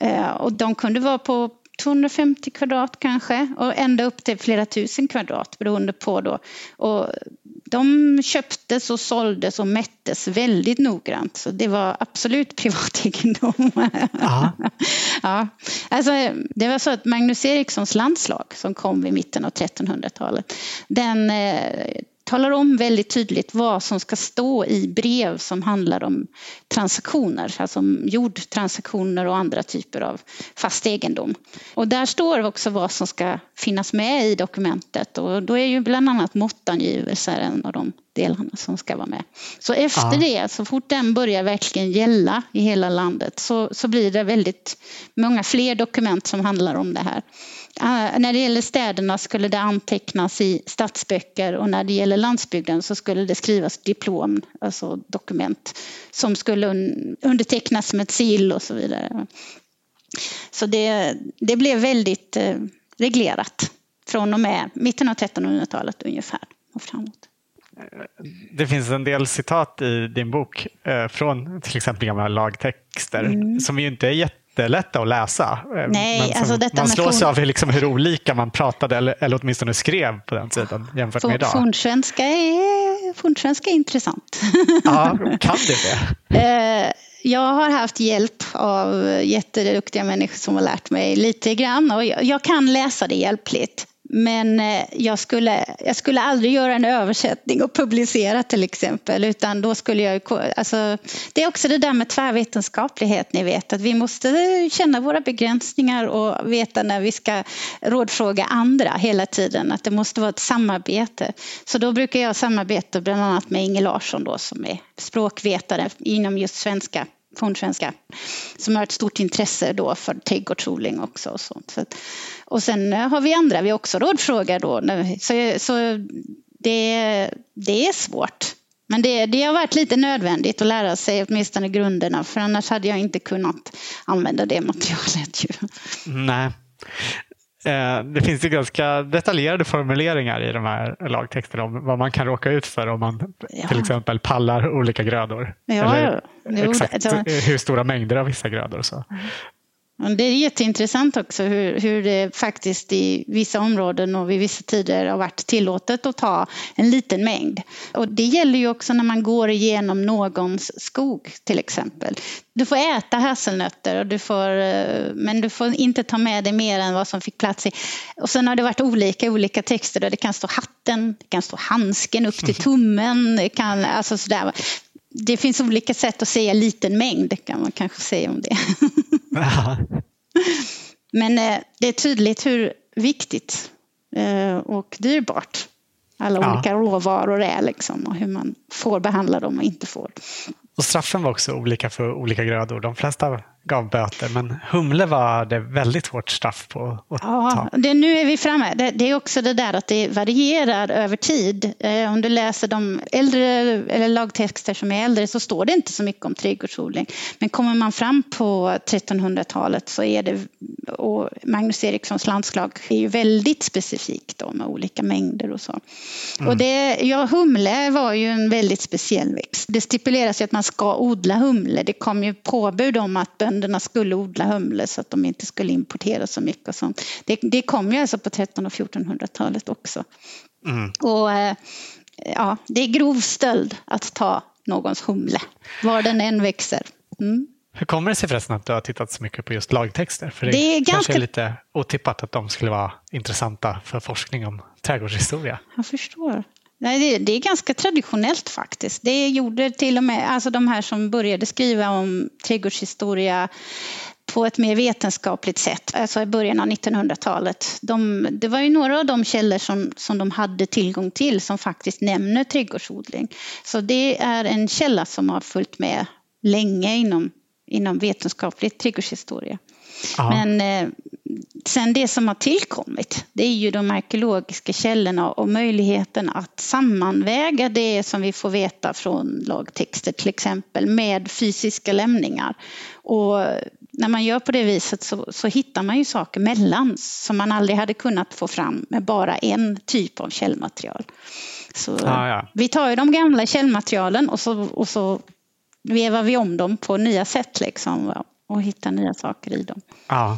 Eh, och de kunde vara på 250 kvadrat kanske och ända upp till flera tusen kvadrat beroende på då. Och de köptes och såldes och mättes väldigt noggrant så det var absolut privat egendom. ja. alltså, det var så att Magnus Erikssons landslag som kom vid mitten av 1300-talet den eh, talar om väldigt tydligt vad som ska stå i brev som handlar om transaktioner, alltså jordtransaktioner och andra typer av fast egendom. Och där står också vad som ska finnas med i dokumentet och då är ju bland annat måttangivelser en av de delarna som ska vara med. Så efter ja. det, så fort den börjar verkligen gälla i hela landet så, så blir det väldigt många fler dokument som handlar om det här. Uh, när det gäller städerna skulle det antecknas i stadsböcker och när det gäller landsbygden så skulle det skrivas diplom, alltså dokument som skulle un undertecknas med ett sigill och så vidare. Så det, det blev väldigt uh, reglerat från och med mitten av 1300-talet ungefär och framåt. Det finns en del citat i din bok eh, från till exempel gamla lagtexter mm. som ju inte är jättelätta att läsa. Eh, Nej, alltså detta man slås av liksom hur olika man pratade eller, eller åtminstone skrev på den tiden jämfört med idag. Fornsvenska är, fornsvenska är intressant. Ja, kan det det? Eh, jag har haft hjälp av jätteduktiga människor som har lärt mig lite grann och jag kan läsa det hjälpligt. Men eh, jag skulle, jag skulle aldrig göra en översättning och publicera till exempel utan då skulle jag... Alltså, det är också det där med tvärvetenskaplighet, ni vet att vi måste känna våra begränsningar och veta när vi ska rådfråga andra hela tiden, att det måste vara ett samarbete. Så då brukar jag samarbeta bland annat med Inge Larsson då som är språkvetare inom just svenska fornsvenska som har ett stort intresse då för trädgårdsodling också. Och, sånt. Så, och sen eh, har vi andra vi också rådfrågar då. Så, så det, det är svårt. Men det, det har varit lite nödvändigt att lära sig åtminstone grunderna för annars hade jag inte kunnat använda det materialet. Ju. Nej. Eh, det finns ju ganska detaljerade formuleringar i de här lagtexterna om vad man kan råka ut för om man ja. till exempel pallar olika grödor. Ja, Eller exakt hur stora mängder av vissa grödor. Så. Det är jätteintressant också hur, hur det faktiskt i vissa områden och vid vissa tider har varit tillåtet att ta en liten mängd. Och det gäller ju också när man går igenom någons skog till exempel. Du får äta hasselnötter och du får, eh, men du får inte ta med dig mer än vad som fick plats i. Och sen har det varit olika olika texter där det kan stå hatten, det kan stå handsken upp till tummen, det kan, alltså sådär det finns olika sätt att säga liten mängd kan man kanske säga om det. Men eh, det är tydligt hur viktigt eh, och dyrbart alla ja. olika råvaror är liksom, och hur man får behandla dem och inte får. Och straffen var också olika för olika grödor. De flesta gav böter, men humle var det väldigt hårt straff på att ja, ta. Det, nu är vi framme. Det, det, är också det där att det varierar över tid. Eh, om du läser de äldre eller lagtexter som är äldre så står det inte så mycket om trädgårdsodling. Men kommer man fram på 1300-talet så är det, och Magnus Erikssons landslag är ju väldigt specifikt då, med olika mängder och så. Mm. Och det, ja, humle var ju en väldigt speciell växt. Det stipuleras ju att man ska odla humle. Det kom ju påbud om att bönderna skulle odla humle så att de inte skulle importera så mycket. Och sånt. Det, det kom ju alltså på 1300 och 1400-talet också. Mm. Och eh, ja, det är grov stöld att ta någons humle, var den än växer. Mm. Hur kommer det sig förresten att du har tittat så mycket på just lagtexter? För det, det är ganska... kanske är lite otippat att de skulle vara intressanta för forskning om trädgårdshistoria. Jag förstår. Nej, det, det, är ganska traditionellt faktiskt. Det gjorde till och med alltså de här som började skriva om trädgårdshistoria på ett mer vetenskapligt sätt, alltså i början av 1900-talet. De, det var ju några av de källor som, som de hade tillgång till som faktiskt nämner trädgårdsodling. Så det är en källa som har följt med länge inom inom vetenskaplig trädgårdshistoria. Aha. Men eh, sen det som har tillkommit, det är ju de arkeologiska källorna och möjligheten att sammanväga det som vi får veta från lagtexter till exempel med fysiska lämningar. Och när man gör på det viset så, så hittar man ju saker mellan som man aldrig hade kunnat få fram med bara en typ av källmaterial. Så ah, ja. Vi tar ju de gamla källmaterialen och så, och så vevar vi om dem på nya sätt liksom, och hittar nya saker i dem. Ja.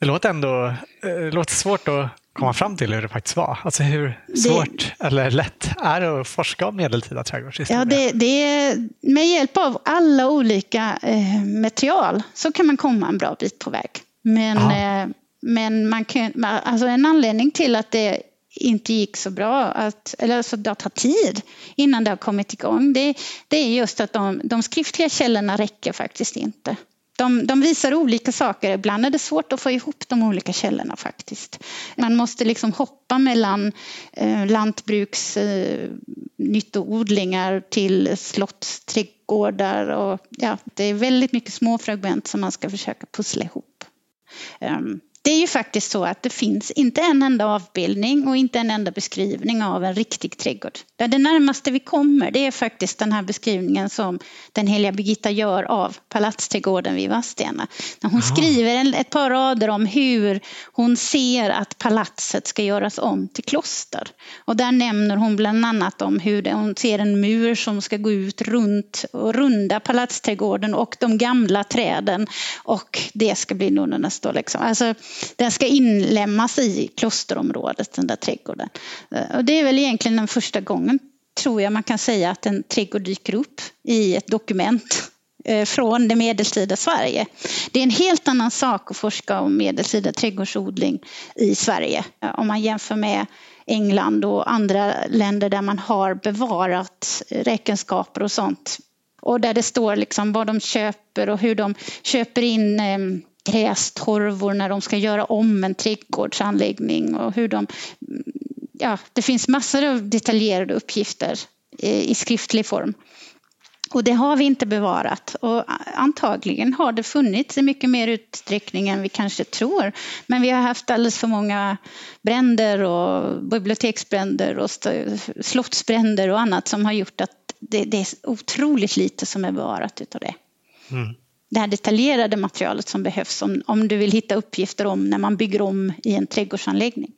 Det låter ändå eh, det låter svårt att komma fram till hur det faktiskt var. Alltså hur svårt det, eller lätt är det att forska om medeltida trädgårdshistoria? Ja, det, det, med hjälp av alla olika eh, material så kan man komma en bra bit på väg. Men, eh, men man kan, alltså en anledning till att det inte gick så bra, att, eller alltså det tar tid innan det har kommit igång, det, det är just att de, de skriftliga källorna räcker faktiskt inte. De, de, visar olika saker. Ibland är det svårt att få ihop de olika källorna faktiskt. Man måste liksom hoppa mellan eh, lantbruksnyttoodlingar eh, till slottsträdgårdar och ja, det är väldigt mycket små fragment som man ska försöka pussla ihop. Um, det är ju faktiskt så att det finns inte en enda avbildning och inte en enda beskrivning av en riktig trädgård. Det närmaste vi kommer det är faktiskt den här beskrivningen som den heliga Birgitta gör av palatsträdgården vid Vadstena. När hon Aha. skriver ett par rader om hur hon ser att palatset ska göras om till kloster. Och där nämner hon bland annat om hur hon ser en mur som ska gå ut runt och runda palatsträdgården och de gamla träden och det ska bli nunnornas då liksom. Alltså, den ska inlämnas i klosterområdet, den där trädgården. Eh, och det är väl egentligen den första gången, tror jag man kan säga, att en trädgård dyker upp i ett dokument eh, från det medeltida Sverige. Det är en helt annan sak att forska om medeltida trädgårdsodling i Sverige eh, om man jämför med England och andra länder där man har bevarat räkenskaper och sånt. Och där det står liksom vad de köper och hur de köper in ehm, grästorvor när de ska göra om en trädgårdsanläggning och hur de... Ja, det finns massor av detaljerade uppgifter i skriftlig form. Och det har vi inte bevarat och antagligen har det funnits i mycket mer utsträckning än vi kanske tror. Men vi har haft alldeles för många bränder och biblioteksbränder och slottsbränder och annat som har gjort att det, det är otroligt lite som är bevarat utav det. Mm det här detaljerade materialet som behövs om, om du vill hitta uppgifter om när man bygger om i en trädgårdsanläggning.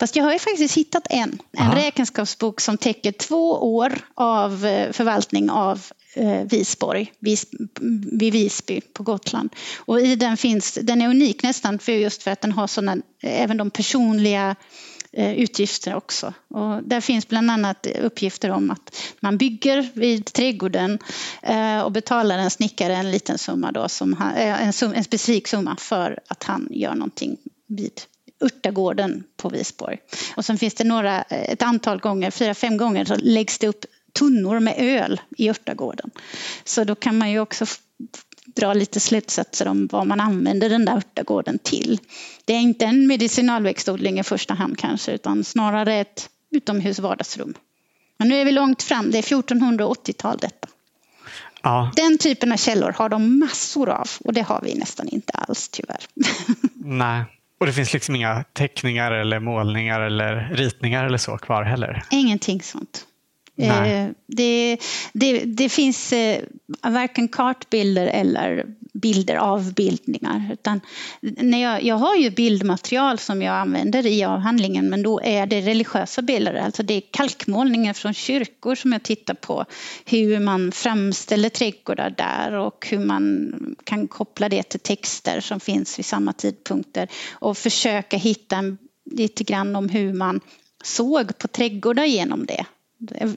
Fast jag har ju faktiskt hittat en, en Aha. räkenskapsbok som täcker två år av eh, förvaltning av eh, Visborg, Vis, vid Visby på Gotland. Och i den finns, den är unik nästan för just för att den har sådana, även de personliga Eh, utgifter också. Och där finns bland annat uppgifter om att man bygger vid trädgården eh, och betalar en snickare en liten summa då, som han, eh, en, sum, en specifik summa för att han gör någonting vid Örtagården på Visborg. Och sen finns det några, ett antal gånger, fyra, fem gånger, så läggs det upp tunnor med öl i Örtagården. Så då kan man ju också dra lite slutsatser om vad man använder den där örtagården till. Det är inte en medicinalväxtodling i första hand kanske utan snarare ett utomhus vardagsrum. Men nu är vi långt fram, det är 1480-tal detta. Ja. Den typen av källor har de massor av och det har vi nästan inte alls tyvärr. Nej, och det finns liksom inga teckningar eller målningar eller ritningar eller så kvar heller? Ingenting sånt. Eh, det, det, det, finns eh, varken kartbilder eller bilder av bildningar. Utan när jag, jag har ju bildmaterial som jag använder i avhandlingen men då är det religiösa bilder. Alltså det är kalkmålningar från kyrkor som jag tittar på. Hur man framställer trädgårdar där och hur man kan koppla det till texter som finns vid samma tidpunkter och försöka hitta lite grann om hur man såg på trädgårdar genom det.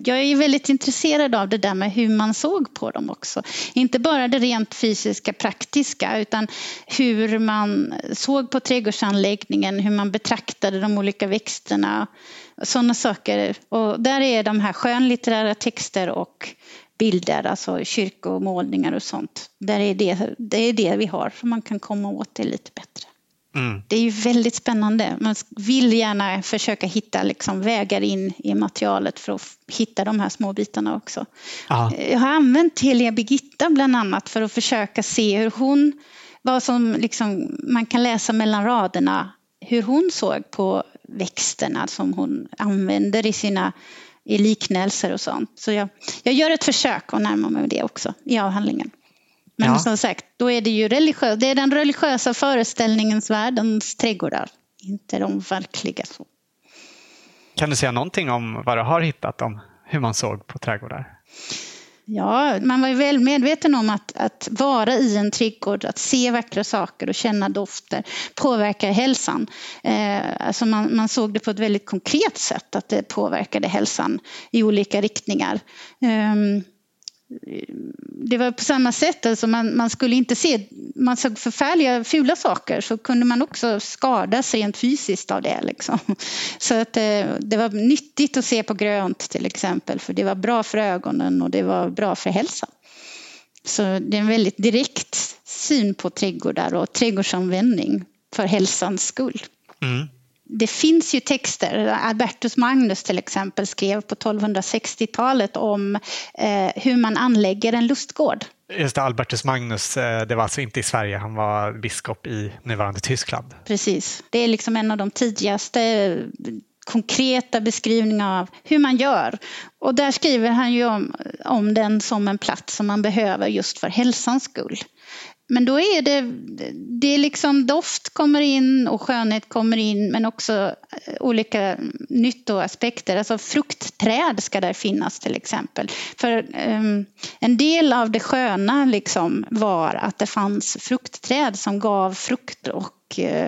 Jag är väldigt intresserad av det där med hur man såg på dem också. Inte bara det rent fysiska, praktiska, utan hur man såg på trädgårdsanläggningen, hur man betraktade de olika växterna. Sådana saker. Och där är de här skönlitterära texter och bilder, alltså kyrkomålningar och sånt. Där är det, det är det vi har, så man kan komma åt det lite bättre. Mm. Det är ju väldigt spännande. Man vill gärna försöka hitta liksom vägar in i materialet för att hitta de här små bitarna också. Aha. Jag har använt Telia Birgitta bland annat för att försöka se hur hon, vad som liksom man kan läsa mellan raderna, hur hon såg på växterna som hon använder i sina i liknelser och sånt. Så jag, jag gör ett försök att närma mig det också i avhandlingen. Men ja. som sagt, då är det ju religiös, det är den religiösa föreställningens världens trädgårdar, inte de verkliga. Så. Kan du säga någonting om vad du har hittat om hur man såg på trädgårdar? Ja, man var ju väl medveten om att, att vara i en trädgård, att se vackra saker och känna dofter påverkar hälsan. Eh, alltså man, man, såg det på ett väldigt konkret sätt, att det påverkade hälsan i olika riktningar. Eh, det var på samma sätt, alltså man, man, skulle inte se, man såg förfärliga fula saker så kunde man också skadas rent fysiskt av det. Liksom. Så att eh, det, var nyttigt att se på grönt till exempel för det var bra för ögonen och det var bra för hälsan. Så det är en väldigt direkt syn på trädgårdar och trädgårdsanvändning för hälsans skull. Mm det finns ju texter, Albertus Magnus till exempel skrev på 1260-talet om eh, hur man anlägger en lustgård. Just det, Albertus Magnus, eh, det var alltså inte i Sverige, han var biskop i nuvarande Tyskland. Precis, det är liksom en av de tidigaste konkreta beskrivningar av hur man gör. Och där skriver han ju om, om den som en plats som man behöver just för hälsans skull. Men då är det, det är liksom doft kommer in och skönhet kommer in men också eh, olika nyttoaspekter. Alltså fruktträd ska där finnas till exempel. För um, en del av det sköna liksom var att det fanns fruktträd som gav frukt och uh,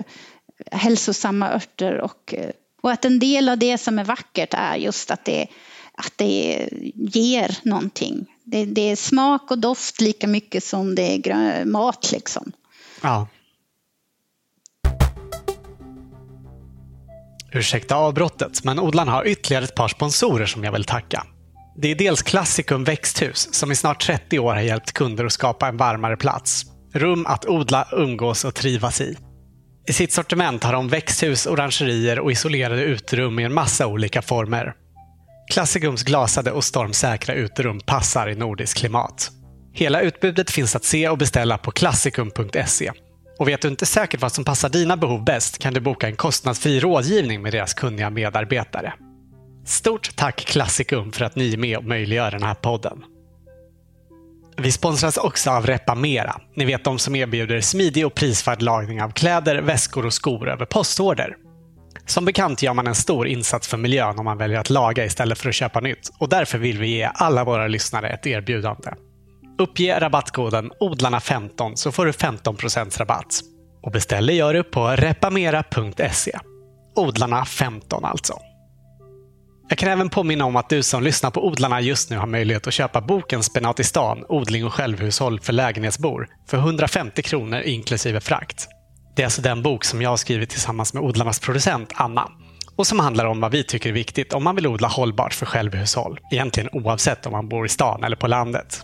hälsosamma örter och, uh, och att en del av det som är vackert är just att det, att det ger någonting det, det, är smak och doft lika mycket som det är mat liksom. Ja. Ursäkta avbrottet, men odlarna har ytterligare ett par sponsorer som jag vill tacka. Det är dels Classicum växthus som i snart 30 år har hjälpt kunder att skapa en varmare plats. Rum att odla, umgås och trivas i. I sitt sortiment har de växthus, orangerier och isolerade uterum i en massa olika former. Klassikums glasade och stormsäkra uterum passar i nordiskt klimat. Hela utbudet finns att se och beställa på klassikum.se. Och vet du inte säkert vad som passar dina behov bäst kan du boka en kostnadsfri rådgivning med deras kunniga medarbetare. Stort tack Klassikum för att ni är med och möjliggör den här podden. Vi sponsras också av Repamera. Ni vet de som erbjuder smidig och prisvärd lagning av kläder, väskor och skor över postorder. Som bekant gör man en stor insats för miljön om man väljer att laga istället för att köpa nytt och därför vill vi ge alla våra lyssnare ett erbjudande. Uppge rabattkoden odlarna15 så får du 15% rabatt. Och beställer gör du på repamera.se. Odlarna 15 alltså. Jag kan även påminna om att du som lyssnar på Odlarna just nu har möjlighet att köpa boken Spenat i stan, odling och självhushåll för lägenhetsbor för 150 kronor inklusive frakt. Det är alltså den bok som jag har skrivit tillsammans med odlarnas producent Anna och som handlar om vad vi tycker är viktigt om man vill odla hållbart för självhushåll. Egentligen oavsett om man bor i stan eller på landet.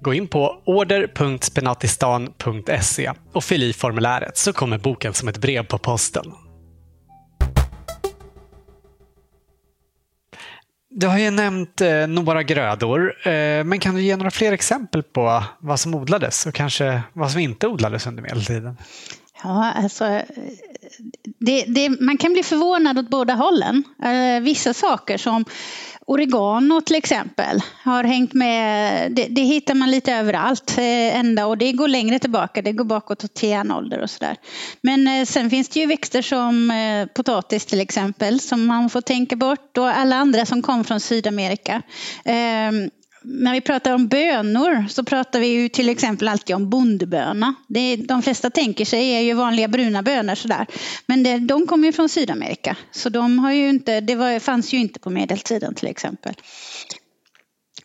Gå in på order.spenatistan.se och fyll i formuläret så kommer boken som ett brev på posten. Du har ju nämnt eh, några grödor, eh, men kan du ge några fler exempel på vad som odlades och kanske vad som inte odlades under medeltiden? Ja, alltså, eh, det, det, man kan bli förvånad åt båda hållen. Eh, vissa saker som oregano till exempel har hängt med. Det, det hittar man lite överallt eh, ända och det går längre tillbaka. Det går bakåt till järnålder och sådär. Men sen finns det ju växter som potatis till exempel som man får tänka bort och alla andra som kom från Sydamerika. Ehm, när vi pratar om bönor så pratar vi ju till exempel alltid om bondböna. Det de flesta tänker sig är ju vanliga bruna bönor sådär. Men det, de kommer ju från Sydamerika så de har ju inte, det var, fanns ju inte på medeltiden till exempel.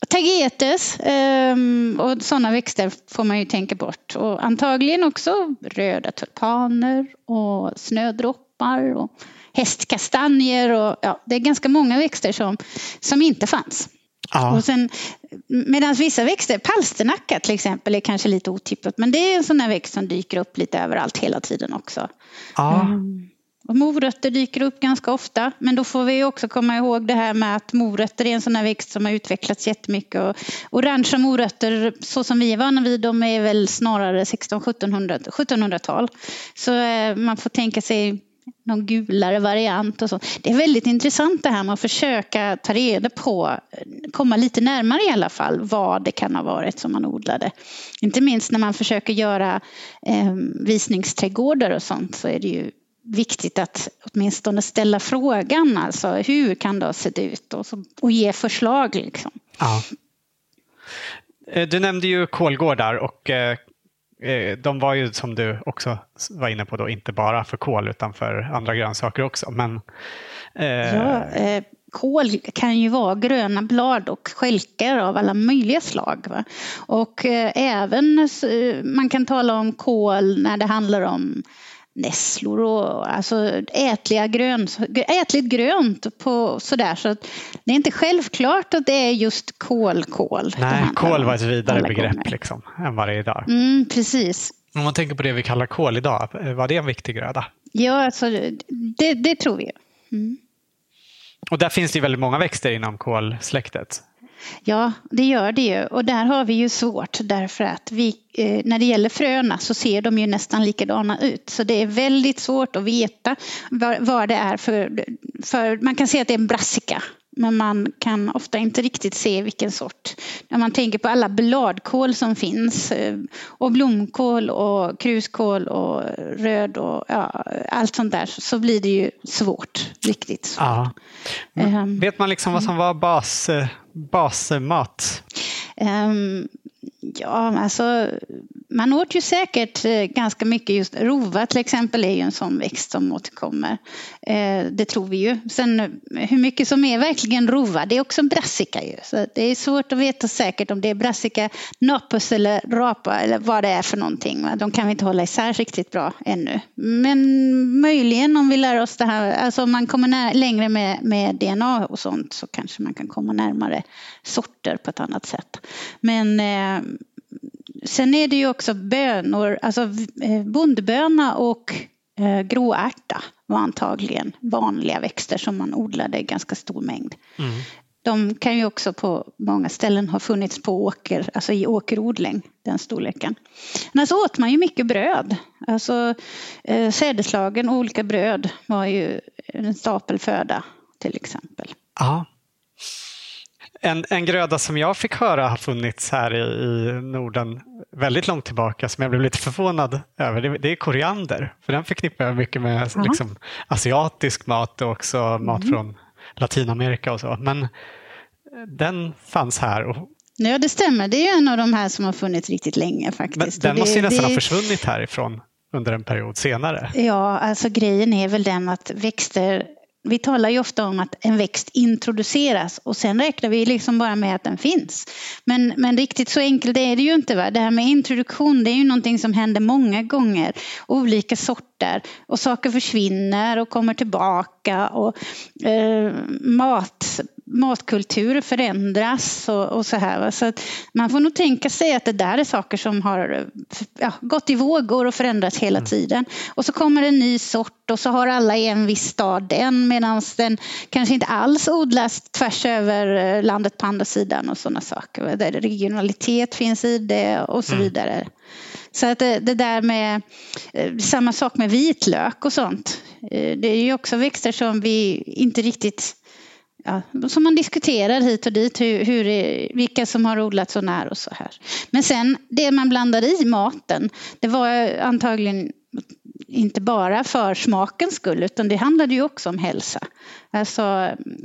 Tagetes um, och sådana växter får man ju tänka bort. Och antagligen också röda tulpaner och snödroppar och hästkastanjer. Och, ja, det är ganska många växter som, som inte fanns. Ja. Och sen, medan vissa växter, palsternacka till exempel, är kanske lite otippat, men det är en sån här växt som dyker upp lite överallt hela tiden också. Ja. Mm. Och morötter dyker upp ganska ofta, men då får vi också komma ihåg det här med att morötter är en sån här växt som har utvecklats jättemycket. Och orangea morötter, så som vi är vana vid, de är väl snarare 1600-1700-tal. Så eh, man får tänka sig någon gulare variant och så. Det är väldigt intressant det här med att försöka ta reda på, komma lite närmare i alla fall, vad det kan ha varit som man odlade. Inte minst när man försöker göra eh, visningsträdgårdar och sånt så är det ju viktigt att åtminstone ställa frågan, alltså hur kan det ha sett ut och, så, och ge förslag. Liksom. Ja. Eh, du nämnde ju kolgårdar och eh, Eh, de var ju som du också var inne på då inte bara för kål utan för andra grönsaker också. Men, eh... ja, eh, kål kan ju vara gröna blad och skälkar av alla möjliga slag. Va? Och eh, även eh, man kan tala om kål när det handlar om nässlor och alltså ätliga grön, ätligt grönt på sådär. Så det är inte självklart att det är just kolkål. Nej, kål var ett vidare begrepp liksom, än vad det är idag. Mm, precis. Om man tänker på det vi kallar kål idag, var det en viktig gröda? Ja, alltså, det, det tror vi. Mm. Och där finns det väldigt många växter inom kålsläktet. Ja, det gör det ju. Och där har vi ju svårt därför att vi, eh, när det gäller fröna så ser de ju nästan likadana ut. Så det är väldigt svårt att veta vad, det är för, för... Man kan se att det är en brassica men man kan ofta inte riktigt se vilken sort. När man tänker på alla bladkål som finns eh, och blomkål och kruskål och röd och ja, allt sånt där så blir det ju svårt. Riktigt svårt. Ja. Um, Vet man liksom vad som var bas, eh, basmat? Um, ehm, ja, alltså man åt ju säkert eh, ganska mycket just rova till exempel är ju en sån växt som återkommer. Eh, det tror vi ju. Sen eh, hur mycket som är verkligen rova, det är också en brassica ju. Så det är svårt att veta säkert om det är brassica napus eller rapa eller vad det är för någonting. De kan vi inte hålla isär riktigt bra ännu. Men möjligen om vi lär oss det här, alltså om man kommer längre med, med DNA och sånt så kanske man kan komma närmare sorter på ett annat sätt. Men sen är det ju också bönor, alltså eh, bondböna och eh, gråärta var antagligen vanliga växter som man odlade i ganska stor mängd. Mm. De kan ju också på många ställen ha funnits på åker, alltså i åkerodling, den storleken. Men så åt man ju mycket bröd. Alltså eh, sädeslagen och olika bröd var ju en stapelföda till exempel. Ja. En, en gröda som jag fick höra har funnits här i, i Norden väldigt långt tillbaka som jag blev lite förvånad över, det, det är koriander. För den förknippar jag mycket med uh-huh. liksom, asiatisk mat och också mm. mat från Latinamerika och så. Men den fanns här. Och... Ja, det stämmer. Det är en av de här som har funnits riktigt länge faktiskt. Men den måste ju nästan det... ha försvunnit härifrån under en period senare. Ja, alltså grejen är väl den att växter vi talar ju ofta om att en växt introduceras och sen räknar vi liksom bara med att den finns. Men, men riktigt så enkelt är det ju inte. Va? Det här med introduktion det är ju någonting som händer många gånger. Olika sorter och saker försvinner och kommer tillbaka och eh, mat matkultur förändras och, och så här. Så att man får nog tänka sig att det där är saker som har ja, gått i vågor och förändrats hela mm. tiden. Och så kommer en ny sort och så har alla i en viss stad den medan den kanske inte alls odlas tvärs över eh, landet på andra sidan och sådana saker. Där regionalitet finns i det och så mm. vidare. Så att det, det, där med eh, samma sak med vitlök och sånt. Eh, det är ju också växter som vi inte riktigt ja, som man diskuterar hit och dit, hur, hur vilka som har odlat så när och så här. Men sen det man blandade i maten, det var antagligen inte bara för smakens skull utan det handlade ju också om hälsa. Alltså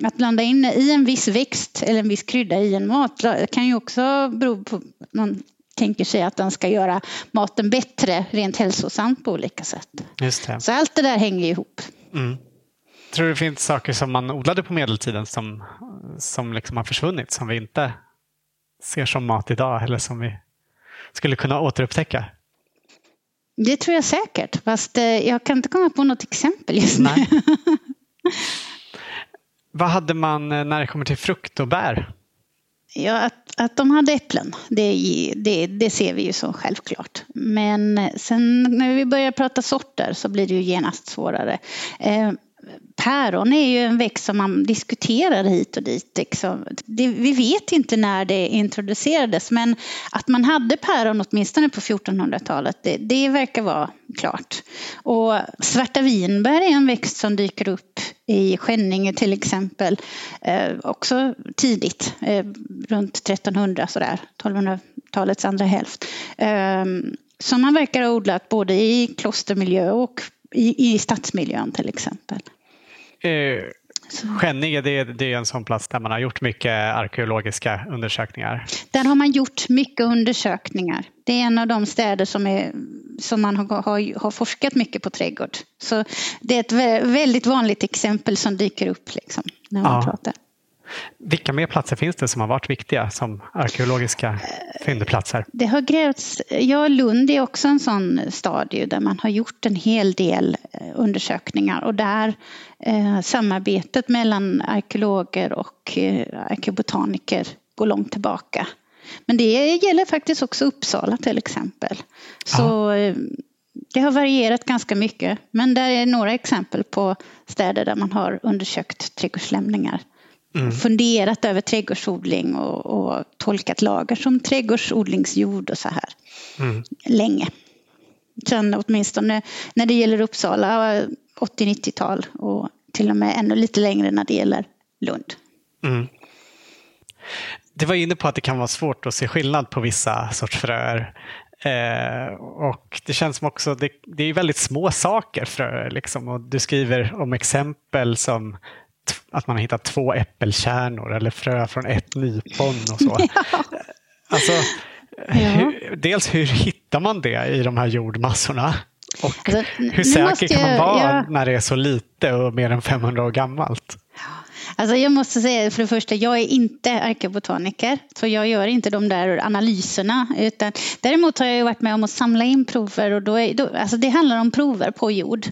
att blanda in i en viss växt eller en viss krydda i en mat kan ju också bero på man tänker sig att den ska göra maten bättre rent hälsosamt på olika sätt. Så allt det där hänger ihop. Mm. Tror du det finns saker som man odlade på medeltiden som, som liksom har försvunnit, som vi inte ser som mat idag eller som vi skulle kunna återupptäcka? Det tror jag säkert, fast eh, jag kan inte komma på något exempel just nu. Vad hade man eh, när det kommer till frukt och bär? Ja, att, att de hade äpplen, det, det, det ser vi ju så självklart. Men sen när vi börjar prata sorter så blir det ju genast svårare. Päron är ju en växt som man diskuterar hit och dit. Liksom. Det, vi vet inte när det introducerades men att man hade päron åtminstone på 1400-talet det, det verkar vara klart. Och svarta vinbär är en växt som dyker upp i Skänninge till exempel, eh, också tidigt, eh, runt 1300 sådär, 1200-talets andra hälft. Eh, som man verkar ha odlat både i klostermiljö och i, i stadsmiljön till exempel. Eh, Skänninge det, det är en sån plats där man har gjort mycket arkeologiska undersökningar. Där har man gjort mycket undersökningar. Det är en av de städer som, är, som man har, har, har forskat mycket på trädgård. Så det är ett väldigt vanligt exempel som dyker upp liksom, när man ja. pratar. Vilka mer platser finns det som har varit viktiga som arkeologiska fyndplatser? Det har grävts, ja Lund är också en sån stad där man har gjort en hel del eh, undersökningar och där eh, samarbetet mellan arkeologer och eh, arkeobotaniker går långt tillbaka. Men det gäller faktiskt också Uppsala till exempel. Så eh, det har varierat ganska mycket men det är några exempel på städer där man har undersökt trädgårdslämningar mm. funderat över trädgårdsodling och, och, tolkat lagar som trädgårdsodlingsjord och så här mm. länge. Sen åtminstone när det gäller Uppsala 80-90-tal och till och med ännu lite längre när det gäller Lund. Mm. Du var inne på att det kan vara svårt att se skillnad på vissa sorts fröer. Eh, och det känns som också, det, det är väldigt små saker fröer liksom. Och du skriver om exempel som att man har hittat två äppelkärnor eller frö från ett nypon och så. Ja. Alltså, ja. Hur, dels hur hittar man det i de här jordmassorna? Och alltså, hur säker kan man vara ja. när det är så lite och mer än 500 år gammalt? Alltså jag måste säga för det första, jag är inte arkebotaniker så jag gör inte de där analyserna. Utan, däremot har jag varit med om att samla in prover och då är, då, alltså det handlar om prover på jord.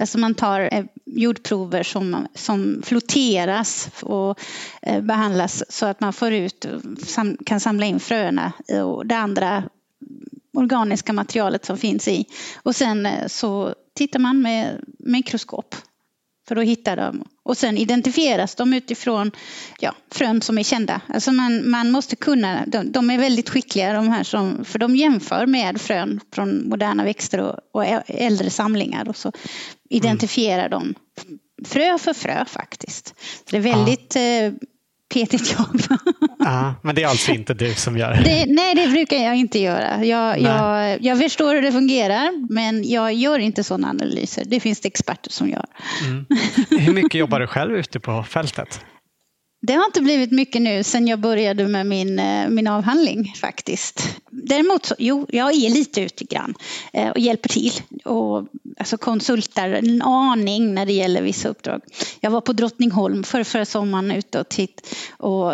Alltså man tar eh, jordprover som, som flotteras och eh, behandlas så att man får ut, sam, kan samla in fröna och det andra organiska materialet som finns i. Och sen eh, så tittar man med mikroskop för att hitta dem. Och sen identifieras de utifrån ja, frön som är kända. Alltså man, man måste kunna, de, de, är väldigt skickliga de här som, för de jämför med frön från moderna växter och, och äldre samlingar och så identifierar mm. de frö för frö faktiskt. Så det är väldigt ja. Petigt jobb. Ja, men det är alltså inte du som gör det? det nej, det brukar jag inte göra. Jag, jag, jag förstår hur det fungerar, men jag gör inte sådana analyser. Det finns det experter som gör. Mm. Hur mycket jobbar du själv ute på fältet? Det har inte blivit mycket nu sen jag började med min, eh, min avhandling faktiskt. Däremot så, jo, jag är lite ute grann eh, och hjälper till och alltså konsultar en aning när det gäller vissa uppdrag. Jag var på Drottningholm för förra sommaren ute och titt och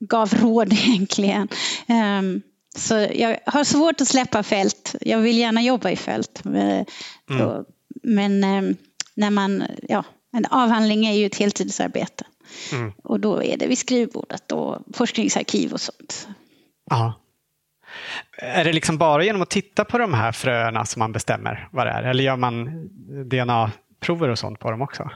gav råd egentligen. Ehm, så jag har svårt att släppa fält. Jag vill gärna jobba i fält. Mm. Men ehm, när man, ja, en avhandling är ju ett heltidsarbete. Mm. Och då är det vid skrivbordet och forskningsarkiv och sånt. Ja. Är det liksom bara genom att titta på de här fröerna som man bestämmer vad det är? Eller gör man DNA-prover och sånt på dem också?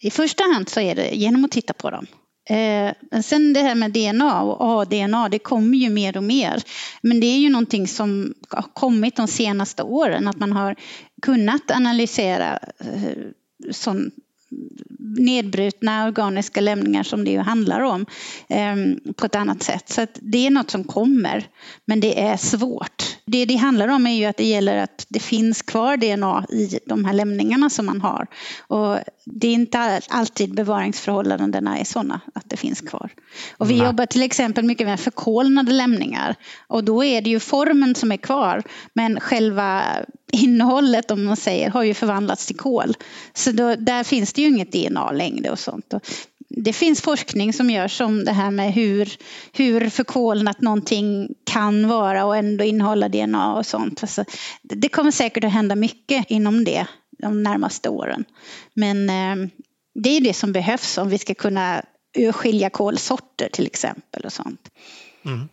I första hand så är det genom att titta på dem. Eh, men sen det här med DNA och ADNA, det kommer ju mer och mer. Men det är ju någonting som har kommit de senaste åren, att man har kunnat analysera eh, sån nedbrutna organiska lämningar som det ju handlar om ehm, på ett annat sätt. Så det är något som kommer, men det är svårt. Det det handlar om är ju att det gäller att det finns kvar DNA i de här lämningarna som man har. Och det är inte alltid bevaringsförhållandena är sådana att det finns kvar. Och vi Nej. jobbar till exempel mycket med förkolnade lämningar och då är det ju formen som är kvar men själva innehållet om man säger har ju förvandlats till kol. Så då, där finns det ju inget DNA längre och sånt. Det finns forskning som görs om det här med hur, hur förkolnat någonting kan vara och ändå innehålla DNA och sånt. Alltså, det kommer säkert att hända mycket inom det de närmaste åren. Men eh, det är det som behövs om vi ska kunna urskilja kolsorter till exempel och sånt. Mm.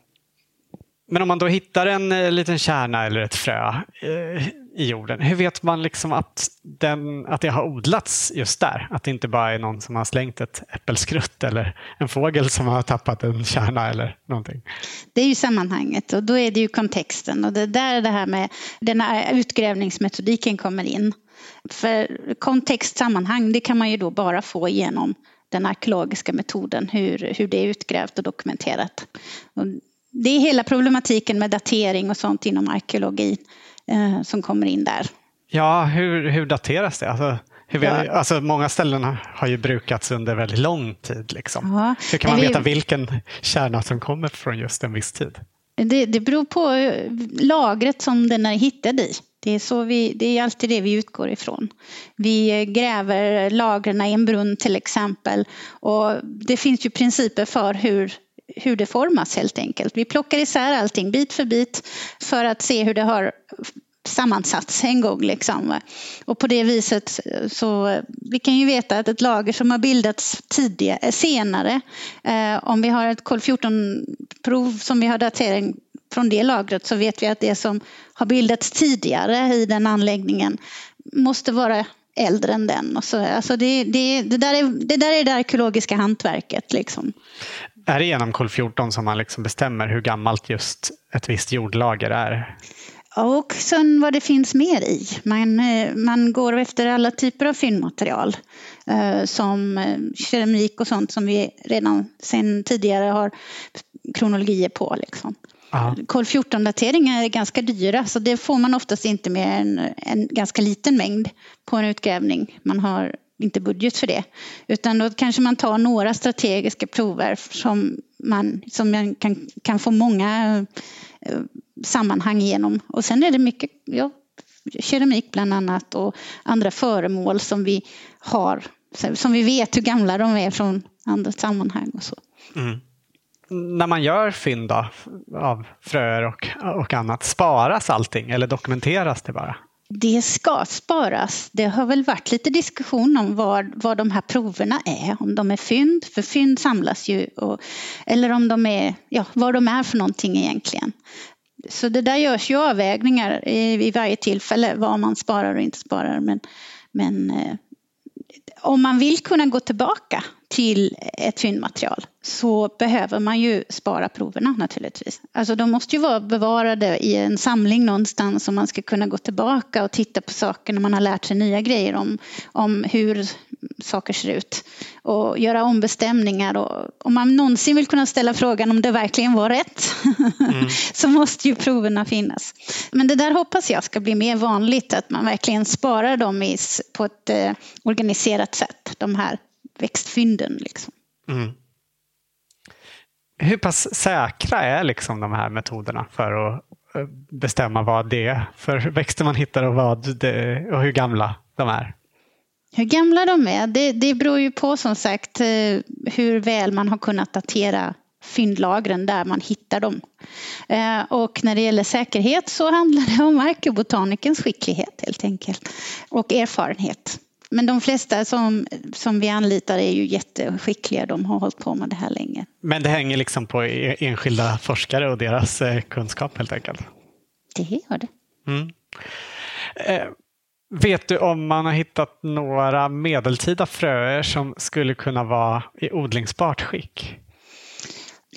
Men om man då hittar en eh, liten kärna eller ett frö eh, i jorden, hur vet man liksom att, den, att det har odlats just där? Att det inte bara är någon som har slängt ett äppelskrutt eller en fågel som har tappat en kärna eller någonting? Det är ju sammanhanget och då är det ju kontexten och det är där det här med den här utgrävningsmetodiken kommer in. För kontext, sammanhang, det kan man ju då bara få genom den arkeologiska metoden, hur, hur det är utgrävt och dokumenterat. Och det är hela problematiken med datering och sånt inom arkeologi eh, som kommer in där. Ja, hur, hur dateras det? Alltså, hur, ja. alltså, många ställen har ju brukats under väldigt lång tid. Liksom. Ja. Hur kan man veta vilken kärna som kommer från just en viss tid? Det, det beror på eh, lagret som den är hittad i. Det är, så vi, det är alltid det vi utgår ifrån. Vi gräver lagren i en brunn till exempel och det finns ju principer för hur hur det formas helt enkelt. Vi plockar isär allting bit för bit för att se hur det har sammansatts en gång. Liksom. Och på det viset eh, så eh, vi kan ju veta att ett lager som har bildats tidigare, eh, senare, eh, om vi har ett kol-14-prov som vi har datering från det lagret så vet vi att det som har bildats tidigare i den anläggningen måste vara äldre än den. Och så, alltså det, det, det, där är, det där är det arkeologiska hantverket. Liksom. Är det genom kol 14 som man liksom bestämmer hur gammalt just ett visst jordlager är? Och sen vad det finns mer i. Man, eh, man går efter alla typer av fyndmaterial eh, som eh, keramik och sånt som vi redan sedan tidigare har kronologier på. Liksom. Kol 14-dateringar är ganska dyra så det får man oftast inte med en, en ganska liten mängd på en utgrävning. Man har inte budget för det. Utan då kanske man tar några strategiska prover som man, som man kan, kan få många eh, sammanhang genom. Och sen är det mycket ja, keramik bland annat och andra föremål som vi har, som vi vet hur gamla de är från andra sammanhang och så. Mm. När man gör fynd av fröer och, och annat, sparas allting eller dokumenteras det bara? Det ska sparas. Det har väl varit lite diskussion om vad, vad de här proverna är. Om de är fynd, för fynd samlas ju. Och, eller om de är, ja, vad de är för någonting egentligen. Så det där görs ju avvägningar i, i varje tillfälle vad man sparar och inte sparar. Men, men eh, om man vill kunna gå tillbaka till ett fyndmaterial så behöver man ju spara proverna naturligtvis. Alltså de måste ju vara bevarade i en samling någonstans om man ska kunna gå tillbaka och titta på saker när man har lärt sig nya grejer om, om hur saker ser ut och göra ombestämningar. Och om man någonsin vill kunna ställa frågan om det verkligen var rätt mm. så måste ju proverna finnas. Men det där hoppas jag ska bli mer vanligt, att man verkligen sparar dem på ett eh, organiserat sätt, de här växtfynden. Liksom. Mm. Hur pass säkra är liksom de här metoderna för att eh, bestämma vad det är för växter man hittar och, vad det, och hur gamla de är? Hur gamla de är, det, det beror ju på som sagt eh, hur väl man har kunnat datera fyndlagren där man hittar dem. Eh, och när det gäller säkerhet så handlar det om arkeobotanikens skicklighet helt enkelt och erfarenhet. Men de flesta som, som vi anlitar är ju jätteskickliga. De har hållit på med det här länge. Men det hänger liksom på e-, enskilda forskare och deras eh, kunskap helt enkelt? Det gör det. Mm. Eh, vet du om man har hittat några medeltida fröer som skulle kunna vara i odlingsbart skick?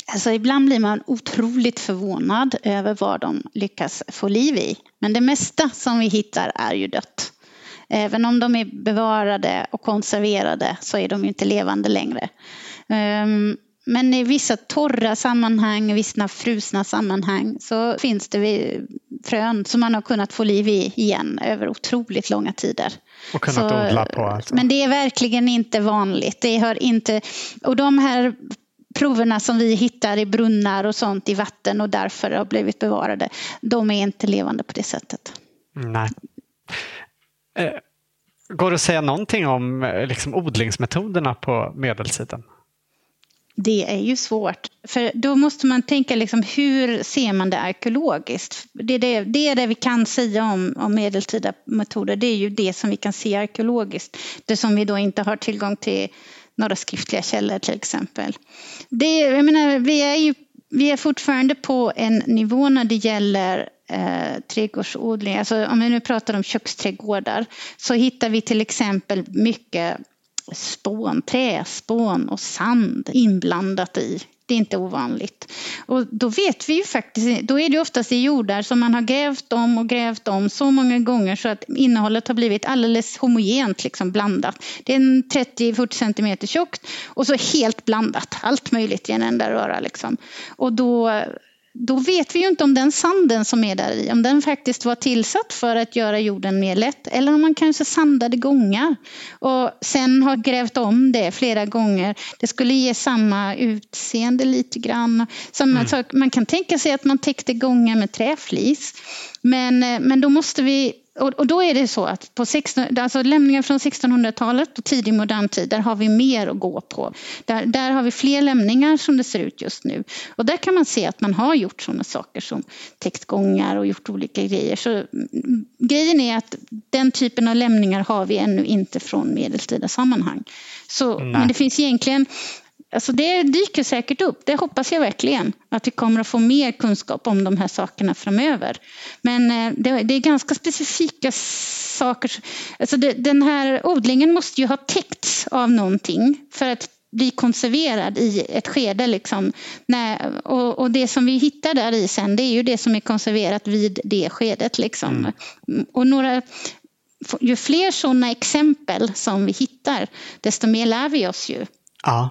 Alltså ibland blir man otroligt förvånad över vad de lyckas få liv i. Men det mesta som vi hittar är ju dött. Även om de är bevarade och konserverade så är de inte levande längre. Ehm, men i vissa torra sammanhang, vissa frusna sammanhang så finns det frön som man har kunnat få liv i igen över otroligt långa tider. Och kunnat så, odla på alltså. Men det är verkligen inte vanligt. Det hör inte, och de här proverna som vi hittar i brunnar och sånt i vatten och därför har blivit bevarade, de är inte levande på det sättet. Nej. Eh, går det att säga någonting om eh, liksom, odlingsmetoderna på medeltiden? Det är ju svårt, för då måste man tänka liksom, hur ser man det arkeologiskt? Det är det, det, är det vi kan säga om, om medeltida metoder, det är ju det som vi kan se arkeologiskt. Det som vi då inte har tillgång till några skriftliga källor till exempel. Det, jag menar, vi, är ju, vi är fortfarande på en nivå när det gäller eh, trädgårdsodling. Alltså, om vi nu pratar om köksträdgårdar så hittar vi till exempel mycket spån, träspån och sand inblandat i. Det är inte ovanligt. Och då vet vi ju faktiskt, då är det oftast i jordar som man har grävt om och grävt om så många gånger så att innehållet har blivit alldeles homogent liksom blandat. Det är 30-40 centimeter tjockt och så helt blandat, allt möjligt i en enda röra liksom. Och då då vet vi ju inte om den sanden som är där i, om den faktiskt var tillsatt för att göra jorden mer lätt eller om man kanske sandade gångar och sen har grävt om det flera gånger. Det skulle ge samma utseende lite grann. Samma mm. sak, man kan tänka sig att man täckte gångar med träflis. Men, eh, men då måste vi och, och, då är det så att på 16, alltså lämningar från 1600-talet och tidig modern tid, där har vi mer att gå på. Där, där har vi fler lämningar som det ser ut just nu. Och där kan man se att man har gjort sådana saker som täckt gångar och gjort olika grejer. Så mm, grejen är att den typen av lämningar har vi ännu inte från medeltida sammanhang. Så, men det finns egentligen Alltså det dyker säkert upp, det hoppas jag verkligen. Att vi kommer att få mer kunskap om de här sakerna framöver. Men eh, det, det är ganska specifika saker. Alltså det, den här odlingen måste ju ha täckts av någonting för att bli konserverad i ett skede. Liksom. Och, det som vi hittar där i sen det är ju det som är konserverat vid det skedet. Liksom. Mm. Och några, ju fler sådana exempel som vi hittar desto mer lär vi oss ju. Ja.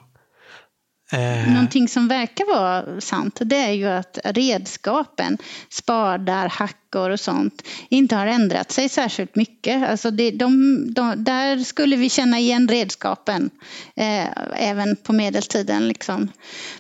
Eh. Någonting som verkar vara sant det är ju att redskapen, spadar, hackor och sånt, inte har ändrat sig särskilt mycket. Alltså det, de, de, där skulle vi känna igen redskapen eh, även på medeltiden. Liksom.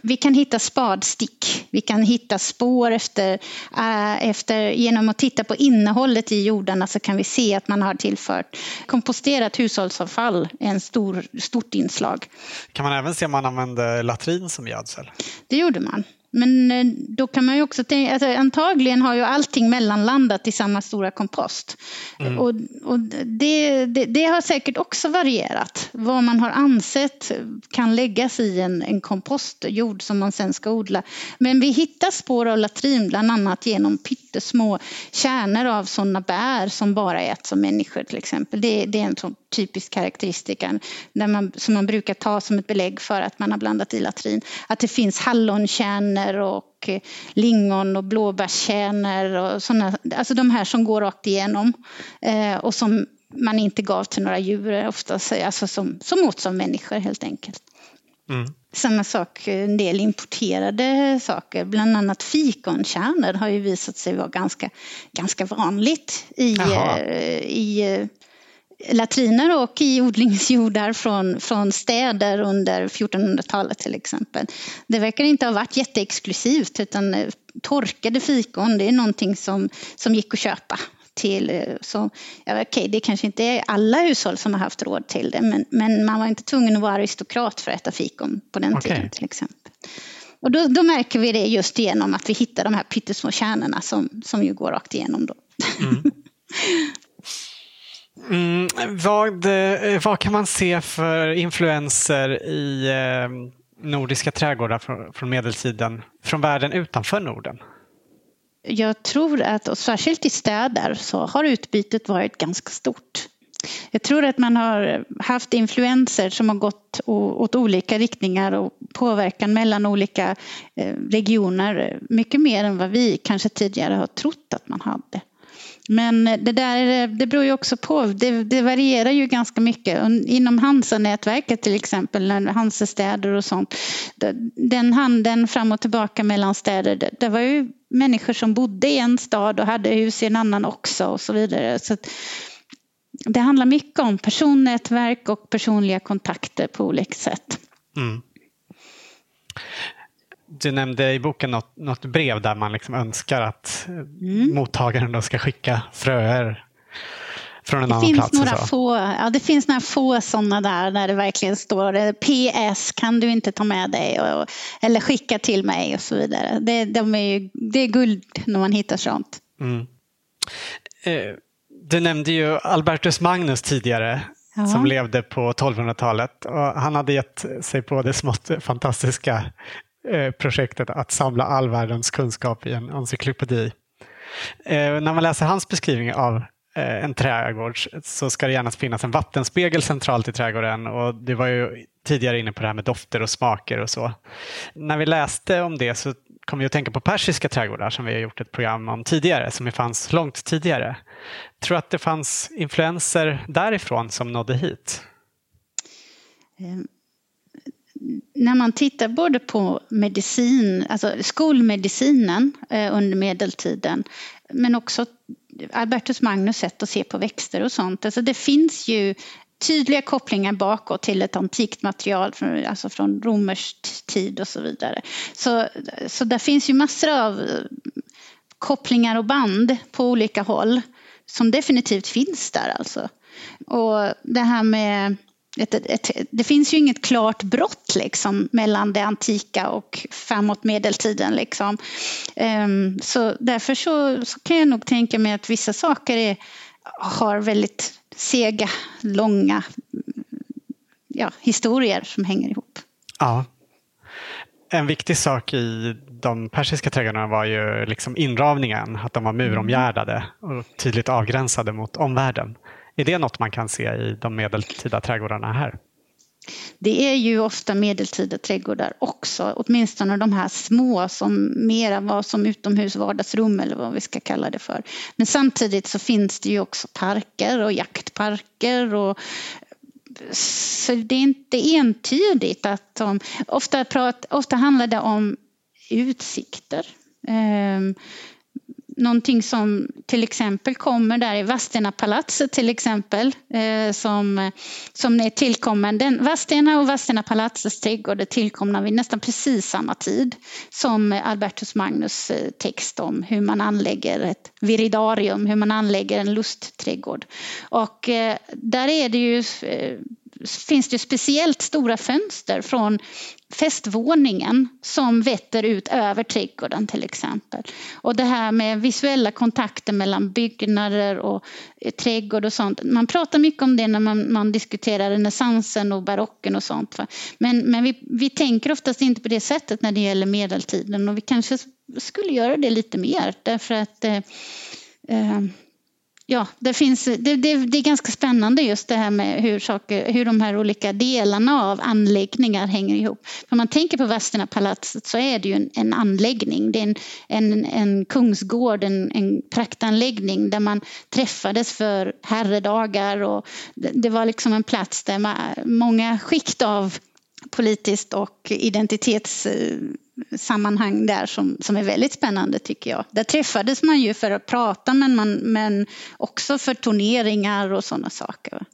Vi kan hitta spadstick, vi kan hitta spår efter, äh, efter, genom att titta på innehållet i jordarna så kan vi se att man har tillfört komposterat hushållsavfall, en stor, stort inslag. Kan man även se om man använder latrin som gödsel? Det gjorde man. Men eh, då kan man ju också tänka, alltså, antagligen har ju allting mellanlandat i samma stora kompost. Mm. Och, och det, det, det, har säkert också varierat. Vad man har ansett kan läggas i en, en kompostjord som man sen ska odla. Men vi hittar spår av latrin bland annat genom pyttesmå kärnor av sådana bär som bara äts av människor till exempel. Det, det är en sån typisk karaktäristika man, som man brukar ta som ett belägg för att man har blandat i latrin. Att det finns hallonkärnor och lingon och blåbärskärnor och sådana, alltså de här som går rakt igenom eh, och som man inte gav till några djur oftast, alltså som, som åts av människor helt enkelt. Mm. Samma sak, en del importerade saker, bland annat fikonkärnor har ju visat sig vara ganska, ganska vanligt i, eh, i eh, latriner och i odlingsjordar från, från städer under 1400-talet till exempel. Det verkar inte ha varit jätteexklusivt utan eh, torkade fikon det är någonting som, som gick att köpa till, eh, så, ja, okej, det kanske inte är alla hushåll som har haft råd till det, men, men man var inte tvungen att vara aristokrat för att äta fikon på den okay. tiden till exempel. Och då, då, märker vi det just genom att vi hittar de här pyttesmå kärnorna som, som ju går rakt igenom. Då. Mm. Mm, vad, eh, vad kan man se för influenser i eh, nordiska trädgårdar från, från medeltiden, från världen utanför Norden? Jag tror att, och särskilt i städer, så har utbytet varit ganska stort. Jag tror att man har haft influenser som har gått åt olika riktningar och påverkan mellan olika eh, regioner mycket mer än vad vi kanske tidigare har trott att man hade. Men det där det beror ju också på, det, det varierar ju ganska mycket. Inom Hansa-nätverket till exempel, Hansestäder och sånt, den handeln fram och tillbaka mellan städer, det, det var ju människor som bodde i en stad och hade hus i en annan också och så vidare. Så det handlar mycket om personnätverk och personliga kontakter på olika sätt. Mm. Du nämnde i boken något, något brev där man liksom önskar att mm. mottagaren då ska skicka fröer från en det annan finns plats. Några få, ja, det finns några få sådana där när det verkligen står PS kan du inte ta med dig och, eller skicka till mig och så vidare. Det, de är ju, det är guld när man hittar sånt. Mm. Eh, du nämnde ju Albertus Magnus tidigare. ja. som levde på 1200-talet. Och han hade gett sig på det smått fantastiska eh, projektet att samla all världens kunskap i en encyklopedi. Eh, när man läser hans beskrivning av eh, en trädgård så ska det gärna finnas en vattenspegel centralt i trädgården och det var ju tidigare inne på det här med dofter och smaker och så. När vi läste om det så kom vi att tänka på persiska trädgårdar som vi har gjort ett program om tidigare, som fanns långt tidigare. Tror att det fanns influenser därifrån som nådde hit? Ehm, när man tittar både på medicin, alltså skolmedicinen eh, under medeltiden men också Albertus Magnus sätt att se på växter och sånt. Alltså det finns ju tydliga kopplingar bakåt till ett antikt material, alltså från romersk tid och så vidare. Så, så där finns ju massor av kopplingar och band på olika håll som definitivt finns där alltså. Och det här med ett, ett, ett, det finns ju inget klart brott liksom, mellan det antika och framåt medeltiden. Liksom. Um, så därför så, så, kan jag nog tänka mig att vissa saker är, har väldigt sega, långa ja, historier som hänger ihop. Ja. En viktig sak i de persiska trädgårdarna var ju liksom inravningen, att de var muromgärdade och tydligt avgränsade mot omvärlden. Är det något man kan se i de medeltida trädgårdarna här? Det är ju ofta medeltida trädgårdar också, åtminstone de här små som mera var som utomhus vardagsrum eller vad vi ska kalla det för. Men samtidigt så finns det ju också parker och jaktparker och så det är inte entydigt att de, ofta, prat, ofta handlar det om utsikter. Ehm, Någonting som till exempel kommer där i Vadstenapalatset till exempel eh, som, som är tillkommen. Den, Vadstena och Vadstenapalatsets trädgård är tillkomna vid nästan precis samma tid som Albertus Magnus eh, text om hur man anlägger ett viridarium, hur man anlägger en lustträdgård. Och eh, där är det ju finns det speciellt stora fönster från festvåningen som vetter ut över trädgården till exempel. Och det här med visuella kontakter mellan byggnader och eh, trädgård och sånt. Man pratar mycket om det när man, man diskuterar renässansen och barocken och sånt. Men, men vi, vi tänker oftast inte på det sättet när det gäller medeltiden och vi kanske skulle göra det lite mer därför att eh, eh ja, det, finns, det, det, det, är ganska spännande just det här med hur, saker, hur de här olika delarna av anläggningar hänger ihop. Om man tänker på Vadstenapalatset så är det ju en, en anläggning. Det är en, en, en kungsgård, en, en praktanläggning där man träffades för herredagar och det, det var liksom en plats där man, många skikt av politiskt och identitets eh, sammanhang där som, som är väldigt spännande tycker jag. Där träffades man ju för att prata men, man, men också för turneringar och sådana saker.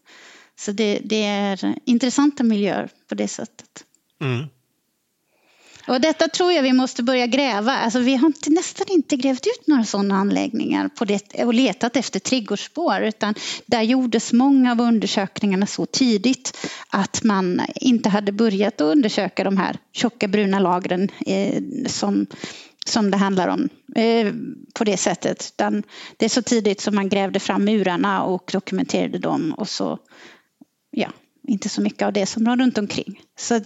Så det, det är intressanta miljöer på det sättet. Mm. Och detta tror jag vi måste börja gräva. Alltså vi har inte, nästan inte grävt ut några sådana anläggningar på det, och letat efter trädgårdsspår utan där gjordes många av undersökningarna så tidigt att man inte hade börjat att undersöka de här tjocka bruna lagren eh, som, som det handlar om eh, på det sättet. Utan det är så tidigt som man grävde fram murarna och dokumenterade dem och så ja, inte så mycket av det som var runt omkring. Så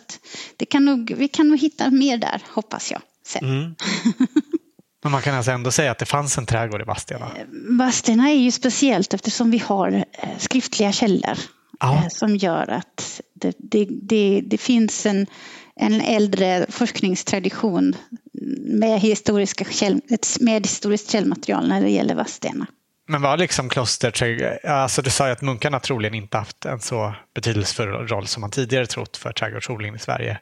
det kan nog, vi kan nog hitta mer där, hoppas jag. Sen. Mm. Men man kan alltså ändå säga att det fanns en trädgård i Vadstena? Eh, Vadstena är ju speciellt eftersom vi har eh, skriftliga källor ja. Eh, som gör att det, det, det, det finns en, en äldre forskningstradition med, historiska käll, med historiskt källmaterial när det gäller Vadstena. Men var liksom kloster, alltså du sa ju att munkarna troligen inte haft en så betydelsefull roll som man tidigare trott för trädgårdsodling i Sverige.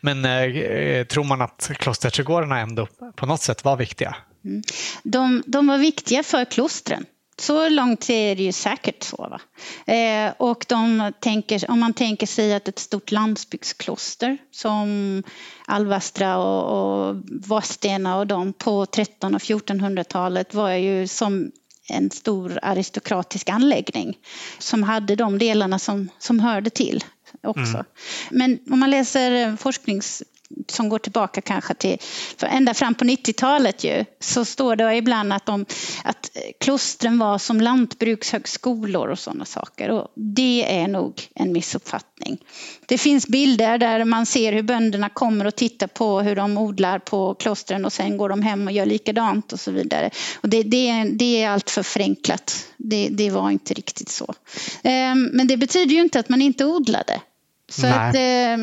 Men eh, tror man att klosterträdgårdarna ändå på något sätt var viktiga? Mm. De, de var viktiga för klostren. Så långt är det ju säkert så. Eh, och de tänker, om man tänker sig att ett stort landsbygdskloster som Alvastra och, och Vadstena och de på 1300 och 1400-talet var ju som en stor aristokratisk anläggning som hade de delarna som, som hörde till också. Mm. Men om man läser forsknings som går tillbaka kanske till ända fram på 90-talet ju, så står det ibland att, de, att klostren var som lantbrukshögskolor och sådana saker. Och det är nog en missuppfattning. Det finns bilder där man ser hur bönderna kommer och tittar på hur de odlar på klostren och sen går de hem och gör likadant och så vidare. Och det, det, det är allt för förenklat. Det, det var inte riktigt så. Ehm, men det betyder ju inte att man inte odlade. Så att, eh,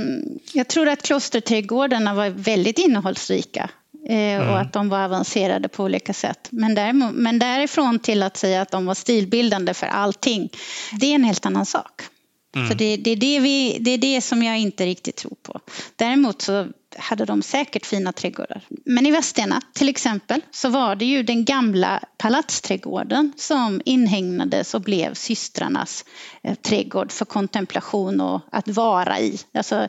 jag tror att klosterträdgårdarna var väldigt innehållsrika eh, mm. och att de var avancerade på olika sätt. Men, däremot, men därifrån till att säga att de var stilbildande för allting, det är en helt annan sak. Mm. Så det, det, är det, vi, det är det som jag inte riktigt tror på. Däremot så hade de säkert fina trädgårdar. Men i Vadstena till exempel så var det ju den gamla palatsträdgården som inhägnades och blev systrarnas eh, trädgård för kontemplation och att vara i. Alltså,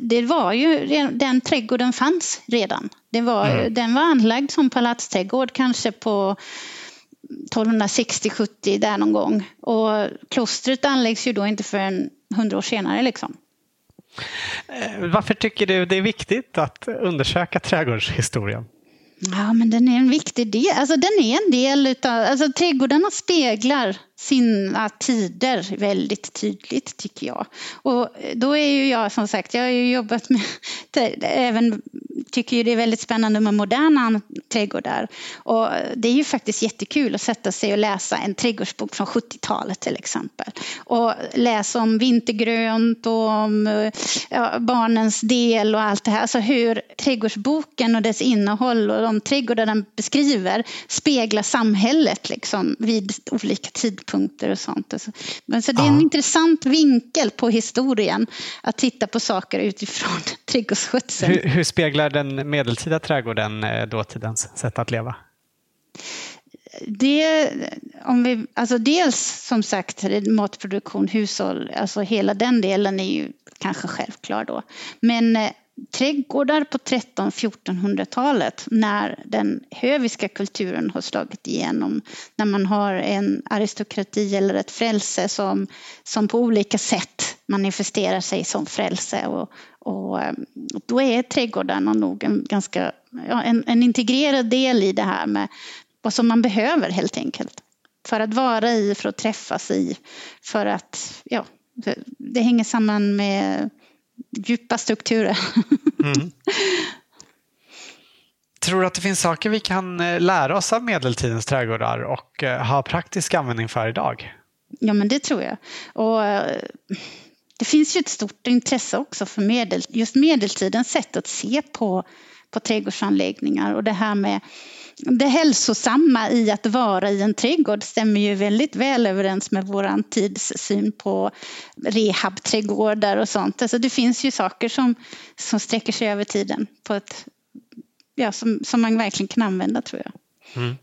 det var ju, den trädgården fanns redan. Det var, mm. Den var anlagd som palatsträdgård kanske på 1260-70 där någon gång. Och klostret anläggs ju då inte förrän hundra år senare. Liksom. Eh, varför tycker du det är viktigt att undersöka trädgårdshistorien? Ja, men den är en viktig del. Alltså, den är en del utav... Alltså, trädgårdarna speglar sina tider väldigt tydligt, tycker jag. Och då är ju jag, som sagt, jag har ju jobbat med även tycker ju det är väldigt spännande med moderna trädgårdar. Och det är ju faktiskt jättekul att sätta sig och läsa en trädgårdsbok från 70-talet till exempel. Och läsa om vintergrönt och om ja, barnens del och allt det här. Alltså hur trädgårdsboken och dess innehåll och de trädgårdar den beskriver speglar samhället liksom vid olika tidpunkter och sånt. Alltså, men så det är en ja. intressant vinkel på historien att titta på saker utifrån trädgårdsskötseln. Hur, hur speglar den medeltida trädgården eh, dåtidens sätt att leva? Det, om vi, alltså dels som sagt matproduktion, hushåll, alltså hela den delen är ju kanske självklar då. Men eh, trädgårdar på 1300-1400-talet när den höviska kulturen har slagit igenom, när man har en aristokrati eller ett frälse som, som på olika sätt manifesterar sig som frälse och, och, då är trädgårdarna nog en ganska ja, en, en integrerad del i det här med vad som man behöver helt enkelt. För att vara i, för att träffas i, för att ja, det hänger samman med djupa strukturer. Mm. Tror du att det finns saker vi kan eh, lära oss av medeltidens trädgårdar och eh, ha praktisk användning för idag? Ja, men det tror jag. Och det finns ju ett stort intresse också för medel, just medeltidens sätt att se på, på trädgårdsanläggningar och det här med det hälsosamma i att vara i en trädgård stämmer ju väldigt väl överens med vår tids syn på rehabträdgårdar och sånt. Alltså det finns ju saker som, som sträcker sig över tiden på ett, ja, som, som man verkligen kan använda tror jag. Mm.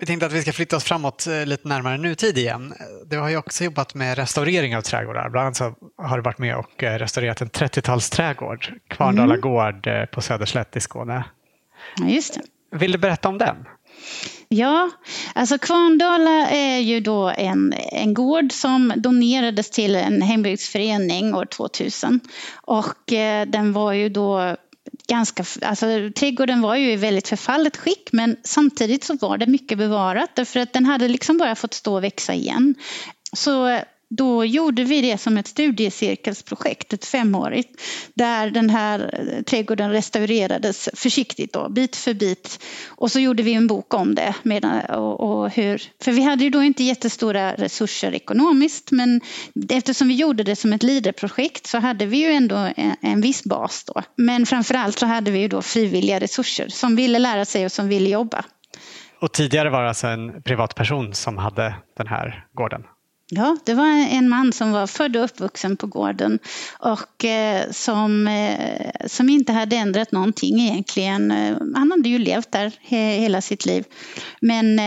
Vi tänkte att vi ska flytta oss framåt eh, lite närmare nutid igen. Du har ju också jobbat med restaurering av trädgårdar. Bland annat så har du varit med och eh, restaurerat en 30-talsträdgård, Kvarndala mm. gård eh, på Söderslätt i Skåne. Just det. Vill du berätta om den? Ja, alltså Kvarndala är ju då en, en gård som donerades till en hembygdsförening år 2000. Och eh, den var ju då ganska, alltså trädgården var ju i väldigt förfallet skick men samtidigt så var det mycket bevarat därför att den hade liksom bara fått stå och växa igen. Så då gjorde vi det som ett studiecirkelsprojekt, ett femårigt, där den här eh, trädgården restaurerades försiktigt då, bit för bit. Och så gjorde vi en bok om det. Med, och, och hur, för vi hade ju då inte jättestora resurser ekonomiskt, men eftersom vi gjorde det som ett LIDER-projekt så hade vi ju ändå en, en viss bas då. Men framförallt så hade vi ju då frivilliga resurser som ville lära sig och som ville jobba. Och tidigare var det alltså en privatperson som hade den här gården? Ja, det var en man som var född och uppvuxen på gården och eh, som, eh, som inte hade ändrat någonting egentligen. Eh, han hade ju levt där hela sitt liv. Men,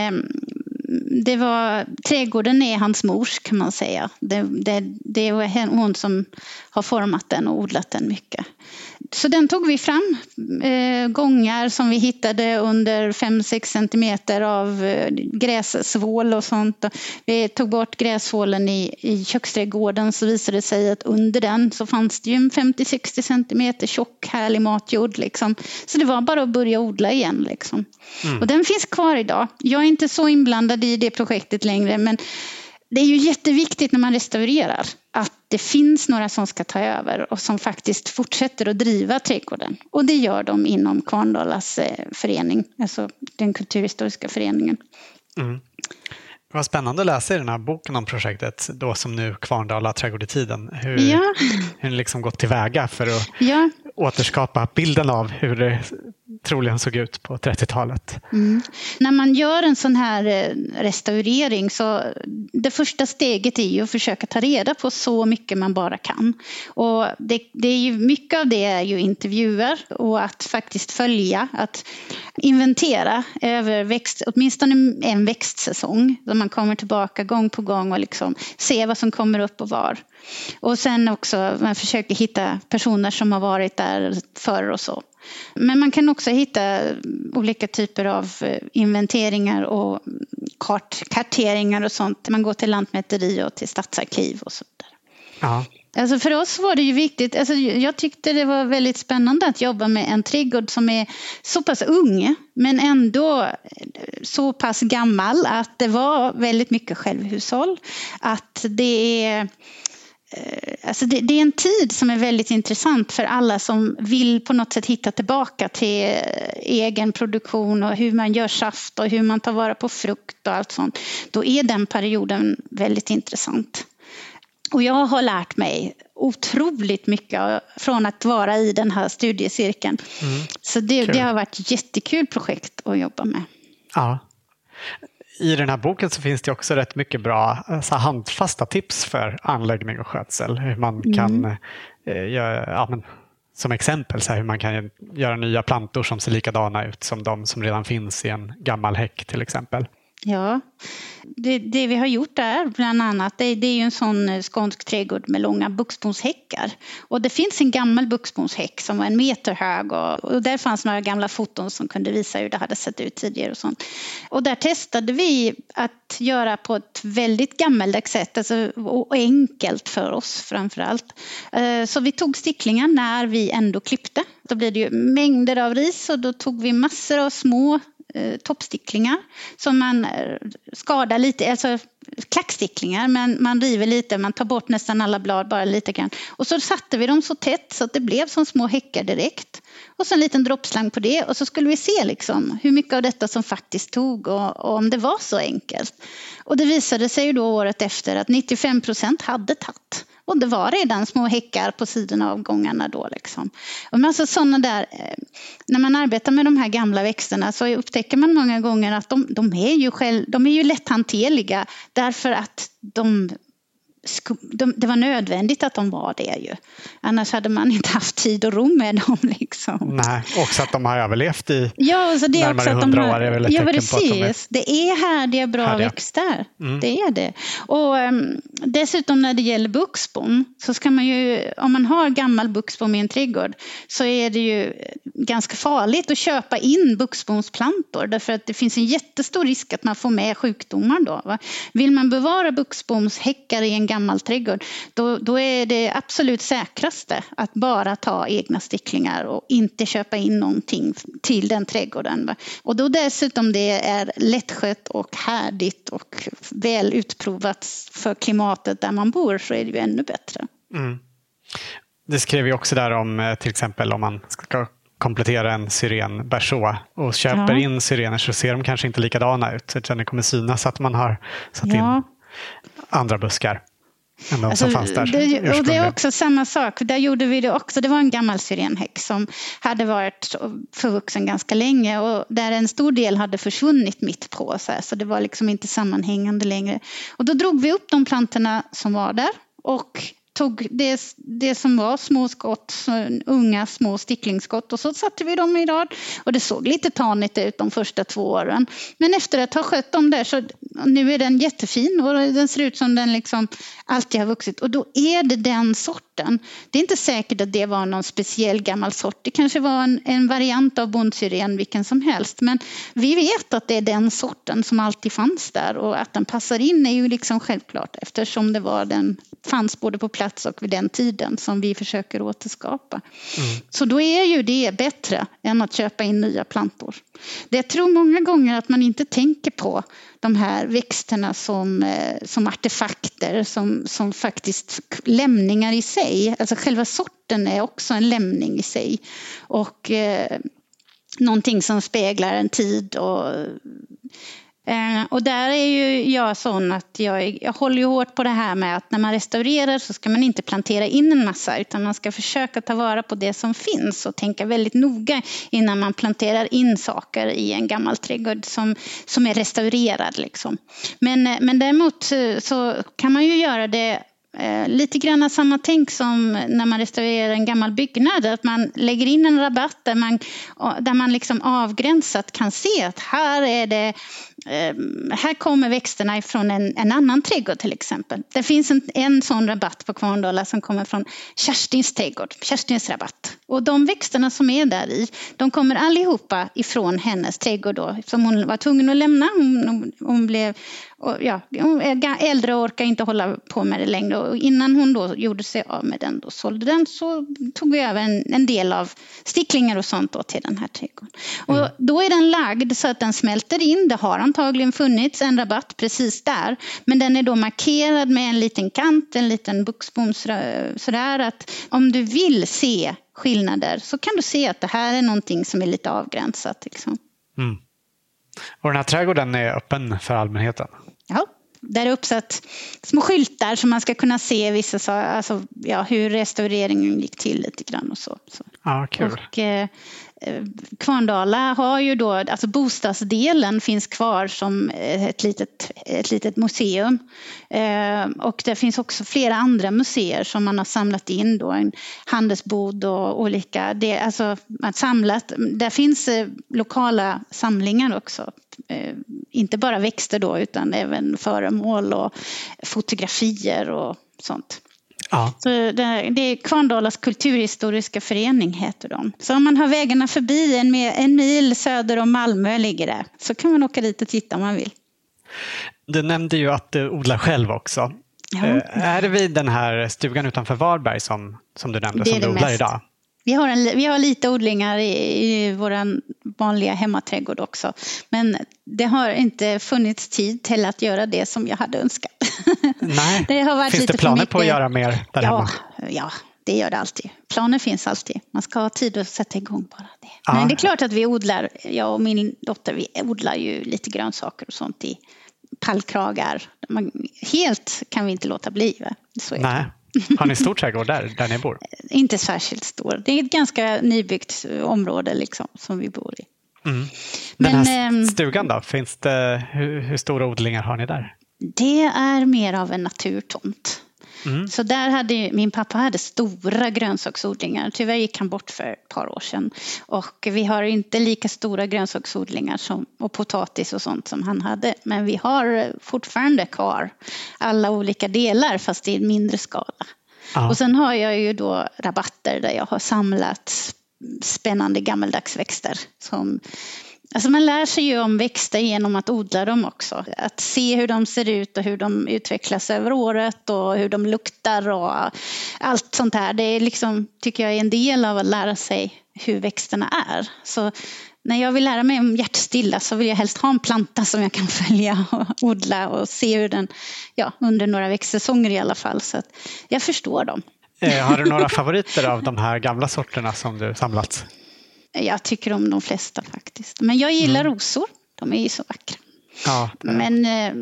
det var, trädgården är hans mors kan man säga. Det, det, det var hon som har format den och odlat den mycket. Så den tog vi fram, eh, gångar som vi hittade under 5-6 centimeter av eh, grässvål och sånt. Vi tog bort grässvålen i, i köksträdgården så visade det sig att under den så fanns det ju en 50-60 centimeter tjock härlig matjord. Liksom. Så det var bara att börja odla igen. Liksom. Mm. Och den finns kvar idag. Jag är inte så inblandad i det projektet längre men det är ju jätteviktigt när man restaurerar att det finns några som ska ta över och som faktiskt fortsätter att driva trädgården. Och det gör de inom Kvarndalas eh, förening, alltså den kulturhistoriska föreningen. Mm. Det var spännande att läsa i den här boken om projektet, då som nu Kvarndala trädgård i tiden. Hur, ja. hur ni liksom gått tillväga för att ja. återskapa bilden av hur det troligen såg ut på 30-talet. Mm. När man gör en sån här eh, restaurering så det första steget är ju att försöka ta reda på så mycket man bara kan. Och det, det är ju, mycket av det är ju intervjuer och att faktiskt följa, att inventera över växt, åtminstone en växtsäsong. Där man kommer tillbaka gång på gång och liksom ser vad som kommer upp och var. Och sen också man försöker hitta personer som har varit där förr och så. Men man kan också hitta olika typer av eh, inventeringar och kart, karteringar och sånt. Man går till Lantmäteri och till stadsarkiv och så där. Ja. Alltså för oss var det ju viktigt, alltså jag tyckte det var väldigt spännande att jobba med en trädgård som är så pass ung men ändå så pass gammal att det var väldigt mycket självhushåll. Att det är Eh, alltså det, det, är en tid som är väldigt intressant för alla som vill på något sätt hitta tillbaka till eh, egen produktion och hur man gör saft och hur man tar vara på frukt och allt sånt. Då är den perioden väldigt intressant. Och jag har lärt mig otroligt mycket från att vara i den här studiecirkeln. Mm. Så det, det, har varit ett jättekul projekt att jobba med. Ja i den här boken så finns det också rätt mycket bra så handfasta tips för anläggning och skötsel. Hur man mm. kan eh, göra, ja, men, som exempel så här, hur man kan göra nya plantor som ser likadana ut som de som redan finns i en gammal häck till exempel. Ja, det, det, vi har gjort där bland annat, det, det är ju en sån eh, skånsk trädgård med långa buxbomshäckar. Och det finns en gammal buxbomshäck som var en meter hög och, och, där fanns några gamla foton som kunde visa hur det hade sett ut tidigare och sånt. Och där testade vi att göra på ett väldigt gammaldags sätt alltså, och enkelt för oss framför allt. Eh, så vi tog sticklingar när vi ändå klippte. Då blir det ju mängder av ris och då tog vi massor av små eh, toppsticklingar som man eh, skadar lite, alltså klacksticklingar, men man river lite, man tar bort nästan alla blad bara lite grann. Och så satte vi dem så tätt så att det blev som små häckar direkt. Och så en liten droppslang på det och så skulle vi se liksom hur mycket av detta som faktiskt tog och, och om det var så enkelt. Och det visade sig ju då året efter att 95 procent hade tagit. Och det var redan små häckar på sidorna av gångarna då. Liksom. Men alltså såna där, eh, när man arbetar med de här gamla växterna så upptäcker man många gånger att de, de är, ju själv, de är ju lätthanterliga därför att de de, det var nödvändigt att de var det ju. Annars hade man inte haft tid och ro med dem. Liksom. Nej, också att de har överlevt i ja, så det är närmare hundra år är väl ett ja, precis. på att de är Det är härdiga, bra härdiga. växter. Mm. Det är det. Och um, dessutom när det gäller buxbom så ska man ju, om man har gammal buxbom i en trädgård så är det ju ganska farligt att köpa in buxbomsplantor därför att det finns en jättestor risk att man får med sjukdomar då. Va? Vill man bevara buxbomshäckar i en gammal trädgård, då, då är det absolut säkraste att bara ta egna sticklingar och inte köpa in någonting till den trädgården. Och då dessutom det är lättskött och härdigt och väl utprovat för klimatet där man bor så är det ju ännu bättre. Mm. Det skrev vi också där om eh, till exempel om man ska komplettera en syren berså och köper ja. in syrener så ser de kanske inte likadana ut utan det kommer synas att man har satt ja. in andra buskar än de alltså, som fanns där. Det, och det är också samma sak, där gjorde vi det också. Det var en gammal syrenhäck som hade varit förvuxen ganska länge och där en stor del hade försvunnit mitt på så, här, så det var liksom inte sammanhängande längre. Och då drog vi upp de plantorna som var där och tog det, det som var små skott, unga små sticklingsskott och så satte vi dem i rad. Och det såg lite tanigt ut de första två åren. Men efter att ha skött dem där så nu är den jättefin och den ser ut som den liksom alltid har vuxit och då är det den sorten. Det är inte säkert att det var någon speciell gammal sort. Det kanske var en, en variant av bondsyren vilken som helst men vi vet att det är den sorten som alltid fanns där och att den passar in är ju liksom självklart eftersom det var den fanns både på plats och vid den tiden som vi försöker återskapa. Mm. Så då är ju det bättre än att köpa in nya plantor. Det jag tror många gånger att man inte tänker på de här växterna som, eh, som artefakter, som, som faktiskt lämningar i sig. Alltså själva sorten är också en lämning i sig. Och eh, någonting som speglar en tid och Eh, och där är ju jag sån att jag, jag håller ju hårt på det här med att när man restaurerar så ska man inte plantera in en massa utan man ska försöka ta vara på det som finns och tänka väldigt noga innan man planterar in saker i en gammal trädgård som, som är restaurerad. Liksom. Men, eh, men däremot eh, så kan man ju göra det Eh, lite grann samma tänk som när man restaurerar en gammal byggnad, att man lägger in en rabatt där man, där man liksom avgränsat kan se att här är det här kommer växterna ifrån en, en, annan trädgård till exempel. Det finns en, en sån rabatt på Kvarndala som kommer från Kerstins trädgård, Kerstins rabatt. Och de växterna som är där i, de kommer allihopa ifrån hennes trädgård då, som hon var tvungen att lämna. Hon, hon blev ja, hon är äldre och orkar inte hålla på med det längre. Och innan hon då gjorde sig av med den och sålde den så tog vi över en, en del av sticklingar och sånt då till den här trädgården. Och mm. då är den lagd så att den smälter in. Det har antagligen funnits en rabatt precis där. Men den är då markerad med en liten kant, en liten buxbom sådär att om du vill se skillnader så kan du se att det här är någonting som är lite avgränsat. Liksom. Mm. Och den här trädgården är öppen för allmänheten? Ja, där är uppsatt små skyltar som man ska kunna se vissa, alltså, ja, hur restaureringen gick till lite grann och så. så. Ja, kul. Och, eh, Kvarndala har ju då, alltså bostadsdelen finns kvar som eh, ett litet, ett litet museum. Eh, och det finns också flera andra museer som man har samlat in då, en handelsbod och olika, det, alltså man samlat, där finns eh, lokala samlingar också. Eh, inte bara växter då utan även föremål och fotografier och sånt. Ja. Så det, det är Kvarndalas kulturhistoriska förening heter de. Så om man har vägarna förbi en, en mil söder om Malmö ligger det, så kan man åka dit och titta om man vill. Du nämnde ju att du odlar själv också. Ja. Eh, är det vid den här stugan utanför Varberg som, som du nämnde som du odlar mest. idag? Vi har, en, vi har lite odlingar i, i vår vanliga hemmaträdgård också. Men det har inte funnits tid till att göra det som jag hade önskat. Nej. det har varit finns det planer på att göra mer där ja, hemma? Ja, det gör det alltid. Planer finns alltid. Man ska ha tid att sätta igång bara det. Ja. Men det är klart att vi odlar, jag och min dotter, vi odlar ju lite grönsaker och sånt i pallkragar. Man, helt kan vi inte låta bli. Va? Så Nej. Har ni stor trädgård där, där ni bor? Inte särskilt stor. Det är ett ganska nybyggt område liksom, som vi bor i. Mm. Den Men, här ehm, stugan då, finns det, hur, hur stora odlingar har ni där? Det är mer av en naturtomt. Mm. Så där hade min pappa hade stora grönsaksodlingar. Tyvärr gick han bort för ett par år sedan. Och vi har inte lika stora grönsaksodlingar som, och potatis och sånt som han hade. Men vi har fortfarande kvar alla olika delar fast i mindre skala. Ja. Och sen har jag ju då rabatter där jag har samlat spännande gammeldags växter som Alltså man lär sig ju om växter genom att odla dem också. Att se hur de ser ut och hur de utvecklas över året och hur de luktar och allt sånt här. Det är liksom, tycker jag är en del av att lära sig hur växterna är. Så när jag vill lära mig om hjärtstilla så vill jag helst ha en planta som jag kan följa och odla och se hur den, ja, under några växtsäsonger i alla fall. Så att jag förstår dem. Eh, har du några favoriter av de här gamla sorterna som du samlat? Jag tycker om de flesta faktiskt. Men jag gillar mm. rosor. De är ju så vackra. Ja, Men eh,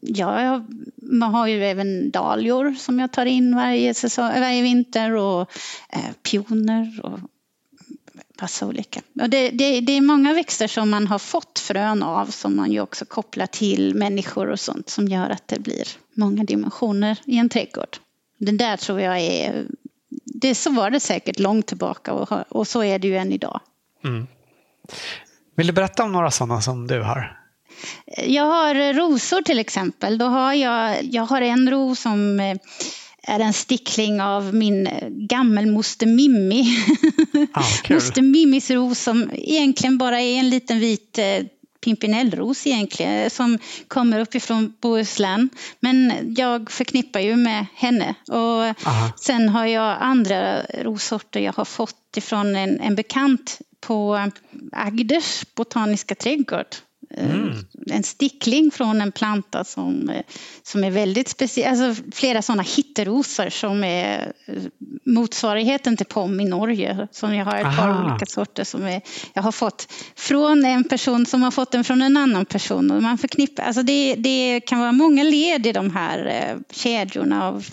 jag, man har ju även dahlior som jag tar in varje, säsong, varje vinter och eh, pioner och massa olika. Och det, det, det, är många växter som man har fått frön av som man ju också kopplar till människor och sånt som gör att det blir många dimensioner i en trädgård. Det där tror jag är, det, så var det säkert långt tillbaka och, och så är det ju än idag. Mm. Vill du berätta om några sådana som du har? Jag har rosor till exempel. Då har jag, jag har en ros som eh, är en stickling av min gammelmoster Mimmi. Ah, moster Mimmis ros som egentligen bara är en liten vit eh, pimpinellros egentligen som kommer uppifrån Bohuslän. Men jag förknippar ju med henne. Och Aha. sen har jag andra rossorter jag har fått ifrån en, en bekant på Agders botaniska trädgård. Mm. En stickling från en planta som, som är väldigt speciell. Alltså flera sådana hitterosor som är motsvarigheten till pom i Norge. Som jag har ett Aha. par olika sorter som är, jag har fått från en person som har fått den från en annan person. Och man förknippar, alltså det, det kan vara många led i de här eh, kedjorna av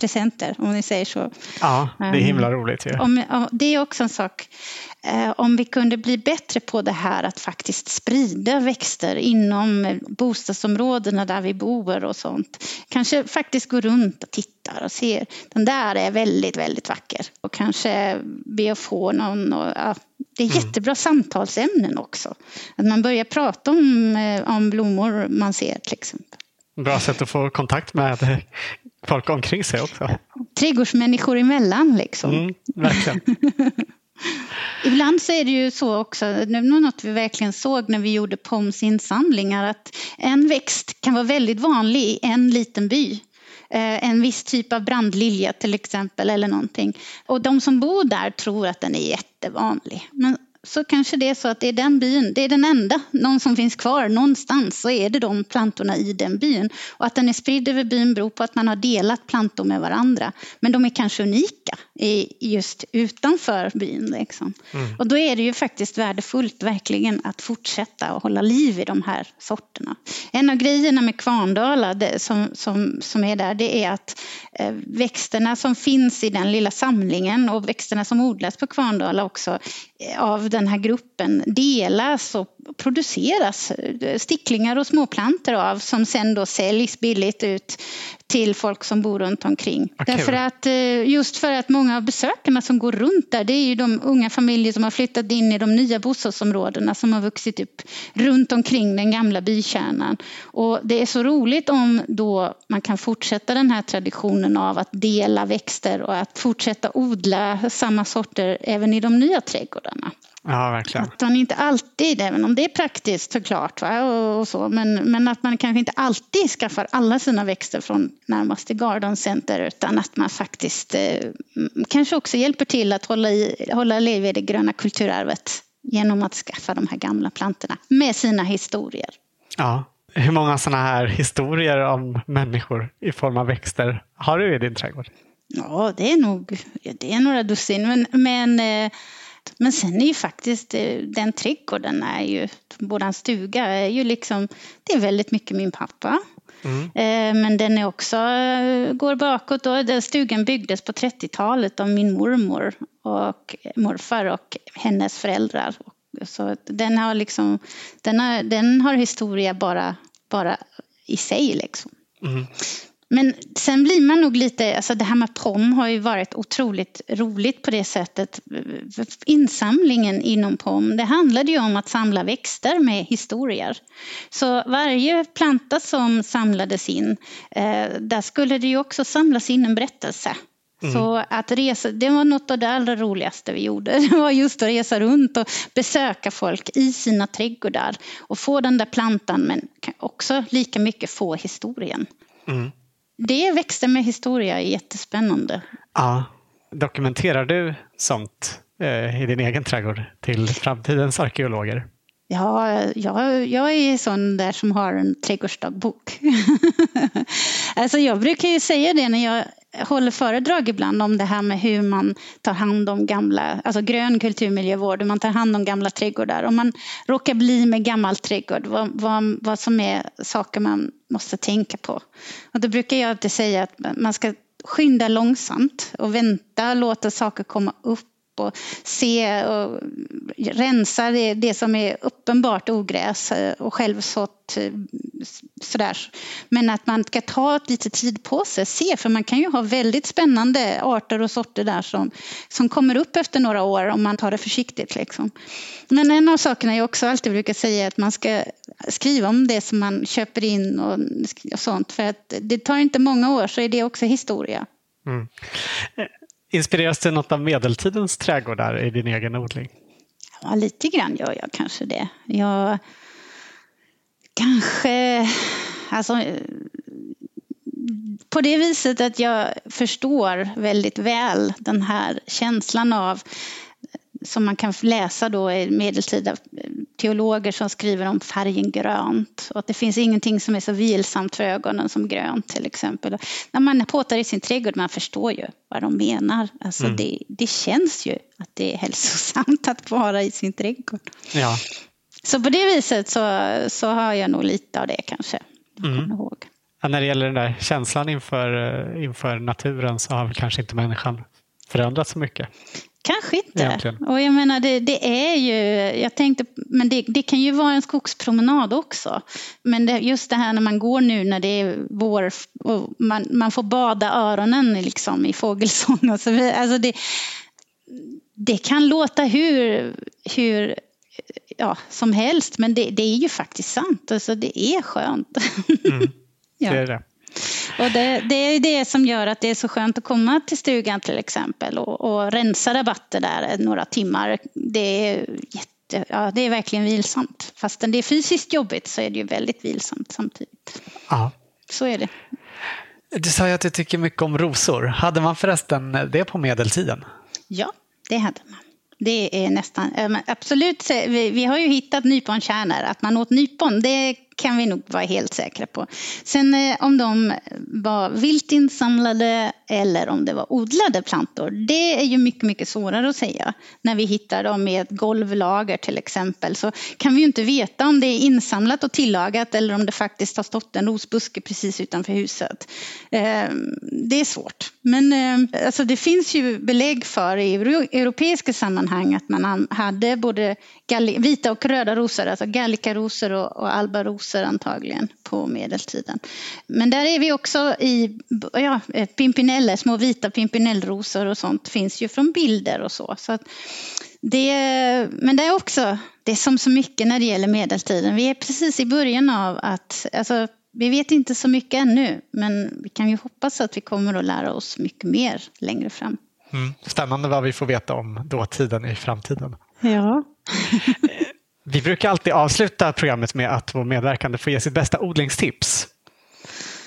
presenter, om ni säger så. Ja, det är himla roligt ju. Om, det är också en sak Eh, om vi kunde bli bättre på det här att faktiskt sprida växter inom bostadsområdena där vi bor och sånt. Kanske faktiskt gå runt och titta och se. Den där är väldigt, väldigt vacker. Och kanske be att få någon. Och, ja, det är mm. jättebra mm. samtalsämnen också. Att man börjar prata om, eh, om blommor man ser till exempel. Bra sätt att få kontakt med folk omkring sig också. Trädgårdsmänniskor emellan liksom. Mm, verkligen. Ibland så är det ju så också, det var något vi verkligen såg när vi gjorde POMs insamlingar, att en växt kan vara väldigt vanlig i en liten by eh, en viss typ av brandlilja till exempel eller någonting. Och de som bor där tror att den är jättevanlig. Men så kanske det är så att det är den byn, det är den enda, någon som finns kvar någonstans, så är det de plantorna i den byn. Och att den är spridd över byn beror på att man har delat plantor med varandra. Men de är kanske unika just utanför byn. Liksom. Mm. Och då är det ju faktiskt värdefullt verkligen att fortsätta och hålla liv i de här sorterna. En av grejerna med Kvarndala det, som, som, som är där, det är att eh, växterna som finns i den lilla samlingen och växterna som odlas på Kvarndala också eh, av den här gruppen delas och produceras sticklingar och småplantor av som sen då säljs billigt ut till folk som bor runt omkring. Okay. Därför att, eh, just för att många av besökarna som går runt där det är ju de unga familjer som har flyttat in i de nya bostadsområdena som har vuxit upp runt omkring den gamla bykärnan. Och det är så roligt om då man kan fortsätta den här traditionen av att dela växter och att fortsätta odla samma sorter även i de nya trädgårdarna. Ja, verkligen. Att man inte alltid, även om det är praktiskt såklart, va, och, så, men, men att man kanske inte alltid skaffar alla sina växter från närmaste garden center utan att man faktiskt eh, kanske också hjälper till att hålla, i, hålla liv i det gröna kulturarvet genom att skaffa de här gamla plantorna med sina historier. Ja. Hur många sådana här historier om människor i form av växter har du i din trädgård? Ja, det är nog det är några dussin. Men, men eh, men sen är ju faktiskt eh, den trädgården är ju, våran stuga är ju liksom, det är väldigt mycket min pappa. Mm. Eh, men den är också, eh, går bakåt. Då. Stugan byggdes på 30-talet av min mormor och morfar och hennes föräldrar. Så den har, liksom, den har, den har historia bara, bara i sig. Liksom. Mm. Men sen blir man nog lite, alltså det här med POM har ju varit otroligt roligt på det sättet. Insamlingen inom POM, det handlade ju om att samla växter med historier. Så varje planta som samlades in, eh, där skulle det ju också samlas in en berättelse. Mm. Så att resa, det var något av det allra roligaste vi gjorde. Det var just att resa runt och besöka folk i sina trädgårdar och få den där plantan men också lika mycket få historien. Mm. Det växte med historia är jättespännande. Ja. Dokumenterar du sånt eh, i din egen trädgård till framtidens arkeologer? Ja, jag, jag är sån där som har en trädgårdsdagbok. alltså jag brukar ju säga det när jag håller föredrag ibland om det här med hur man tar hand om gamla, alltså grön kulturmiljövård, hur man tar hand om gamla trädgårdar. Om man råkar bli med gammal trädgård, vad, vad, vad som är saker man måste tänka på. Och då brukar jag alltid säga att man ska skynda långsamt och vänta, låta saker komma upp och se och rensa det, det som är uppenbart ogräs eh, och självsått eh, sådär. Men att man ska ta lite tid på sig, se, för man kan ju ha väldigt spännande arter och sorter där som, som kommer upp efter några år om man tar det försiktigt. Liksom. Men en av sakerna jag också alltid brukar säga är att man ska skriva om det som man köper in och, och sånt, för att det tar inte många år så är det också historia. Mm. Inspireras du något av medeltidens trädgårdar i din egen odling? Ja, lite grann gör jag kanske det. Jag kanske, alltså på det viset att jag förstår väldigt väl den här känslan av som man kan läsa då i medeltida teologer som skriver om färgen grönt och att det finns ingenting som är så vilsamt för ögonen som grönt till exempel. när man påtar i sin trädgård, man förstår ju vad de menar. Alltså mm. det, det känns ju att det är hälsosamt att vara i sin trädgård. Ja. Så på det viset så, så har jag nog lite av det kanske. Mm. Ihåg. Ja, när det gäller den där känslan inför, eh, inför naturen så har väl kanske inte människan förändrats så mycket. Kanske inte. Egentligen. Och jag menar, det, det, är ju, jag tänkte, men det, det, kan ju vara en skogspromenad också. Men det, just det här när man går nu när det är vår och man, man får bada öronen liksom i fågelsång och så vidare. Alltså det, det kan låta hur, hur ja, som helst, men det, det är ju faktiskt sant. Alltså det är skönt. Mm, det är det. Och det, det, är det som gör att det är så skönt att komma till stugan till exempel och, och rensa rabatter där några timmar. Det är, jätte, ja, det är verkligen vilsamt. Fastän det är fysiskt jobbigt så är det ju väldigt vilsamt samtidigt. Ja. Så är det. Du sa ju att du tycker mycket om rosor. Hade man förresten det på medeltiden? Ja, det hade man. Det är nästan, absolut, vi, har ju hittat nyponkärnor. Att man åt nypon, det kan vi nog vara helt säkra på. Sen eh, om de eh, var vilt insamlade eller om det var odlade plantor, det är ju mycket, mycket svårare att säga. När vi hittar dem i ett golvlager till exempel så kan vi ju inte veta om det är insamlat och tillagat eller om det faktiskt har stått en rosbuske precis utanför huset. Eh, det är svårt. Men eh, alltså det finns ju belägg för i europeiska sammanhang att man hade både vita och röda rosor, alltså gallikarosor och albarosor antagligen på medeltiden. Men där är vi också i ja, pimpineller, små vita pimpinellrosor och sånt finns ju från bilder och så. så det, men det är också, det är som så mycket när det gäller medeltiden. Vi är precis i början av att, alltså, vi vet inte så mycket ännu, men vi kan ju hoppas att vi kommer att lära oss mycket mer längre fram. Mm. Spännande vad vi får veta om dåtiden i framtiden. Ja. vi brukar alltid avsluta programmet med att vår medverkande får ge sitt bästa odlingstips.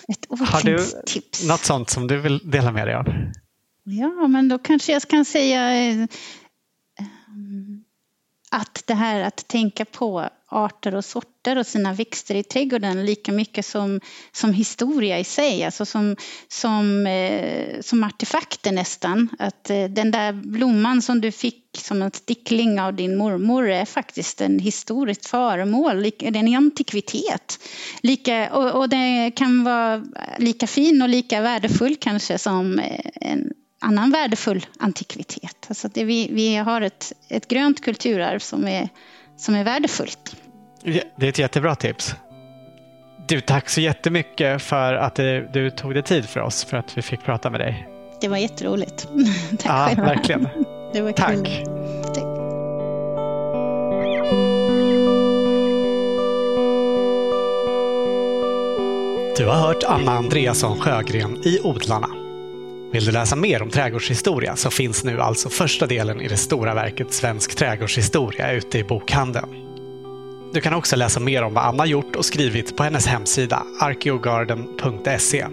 Ett odlingstips? Har du något sånt som du vill dela med dig av? Ja, men då kanske jag kan säga eh, att det här att tänka på arter och sorter och sina växter i trädgården lika mycket som, som historia i sig, alltså som, som, eh, som artefakter nästan. Att eh, den där blomman som du fick som en stickling av din mormor är faktiskt en historiskt föremål, det är en antikvitet. Lika, och, och det kan vara lika fin och lika värdefull kanske som eh, en annan värdefull antikvitet. Alltså det, vi, vi har ett, ett grönt kulturarv som är, som är värdefullt. Det är ett jättebra tips. Du, tack så jättemycket för att du, tog dig tid för oss, för att vi fick prata med dig. Det var jätteroligt. tack ja, själva. verkligen. Det var tack. Kul. Tack. Du har hört Anna Andreasson Sjögren i Odlarna. Vill du läsa mer om trädgårdshistoria så finns nu alltså första delen i det stora verket Svensk trädgårdshistoria ute i bokhandeln. Du kan också läsa mer om vad Anna gjort och skrivit på hennes hemsida arkeogarden.se.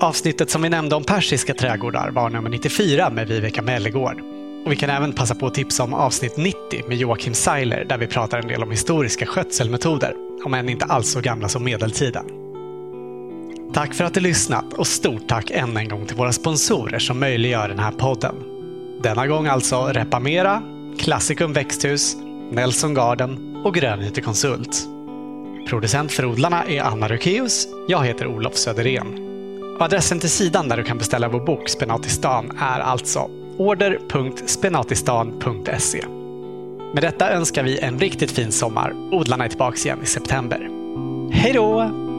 Avsnittet som vi nämnde om persiska trädgårdar var nummer 94 med Viveka Mellegård. Och vi kan även passa på att tipsa om avsnitt 90 med Joakim Seiler där vi pratar en del om historiska skötselmetoder, om än inte alls så gamla som medeltiden. Tack för att du lyssnat och stort tack än en gång till våra sponsorer som möjliggör den här podden. Denna gång alltså Repamera, Classicum Växthus, Nelson Garden och Grönyte Konsult. Producent för odlarna är Anna Rukeus. Jag heter Olof Söderén. Och adressen till sidan där du kan beställa vår bok Spenatistan är alltså order.spenatistan.se. Med detta önskar vi en riktigt fin sommar. Odlarna är tillbaka igen i september. Hej då!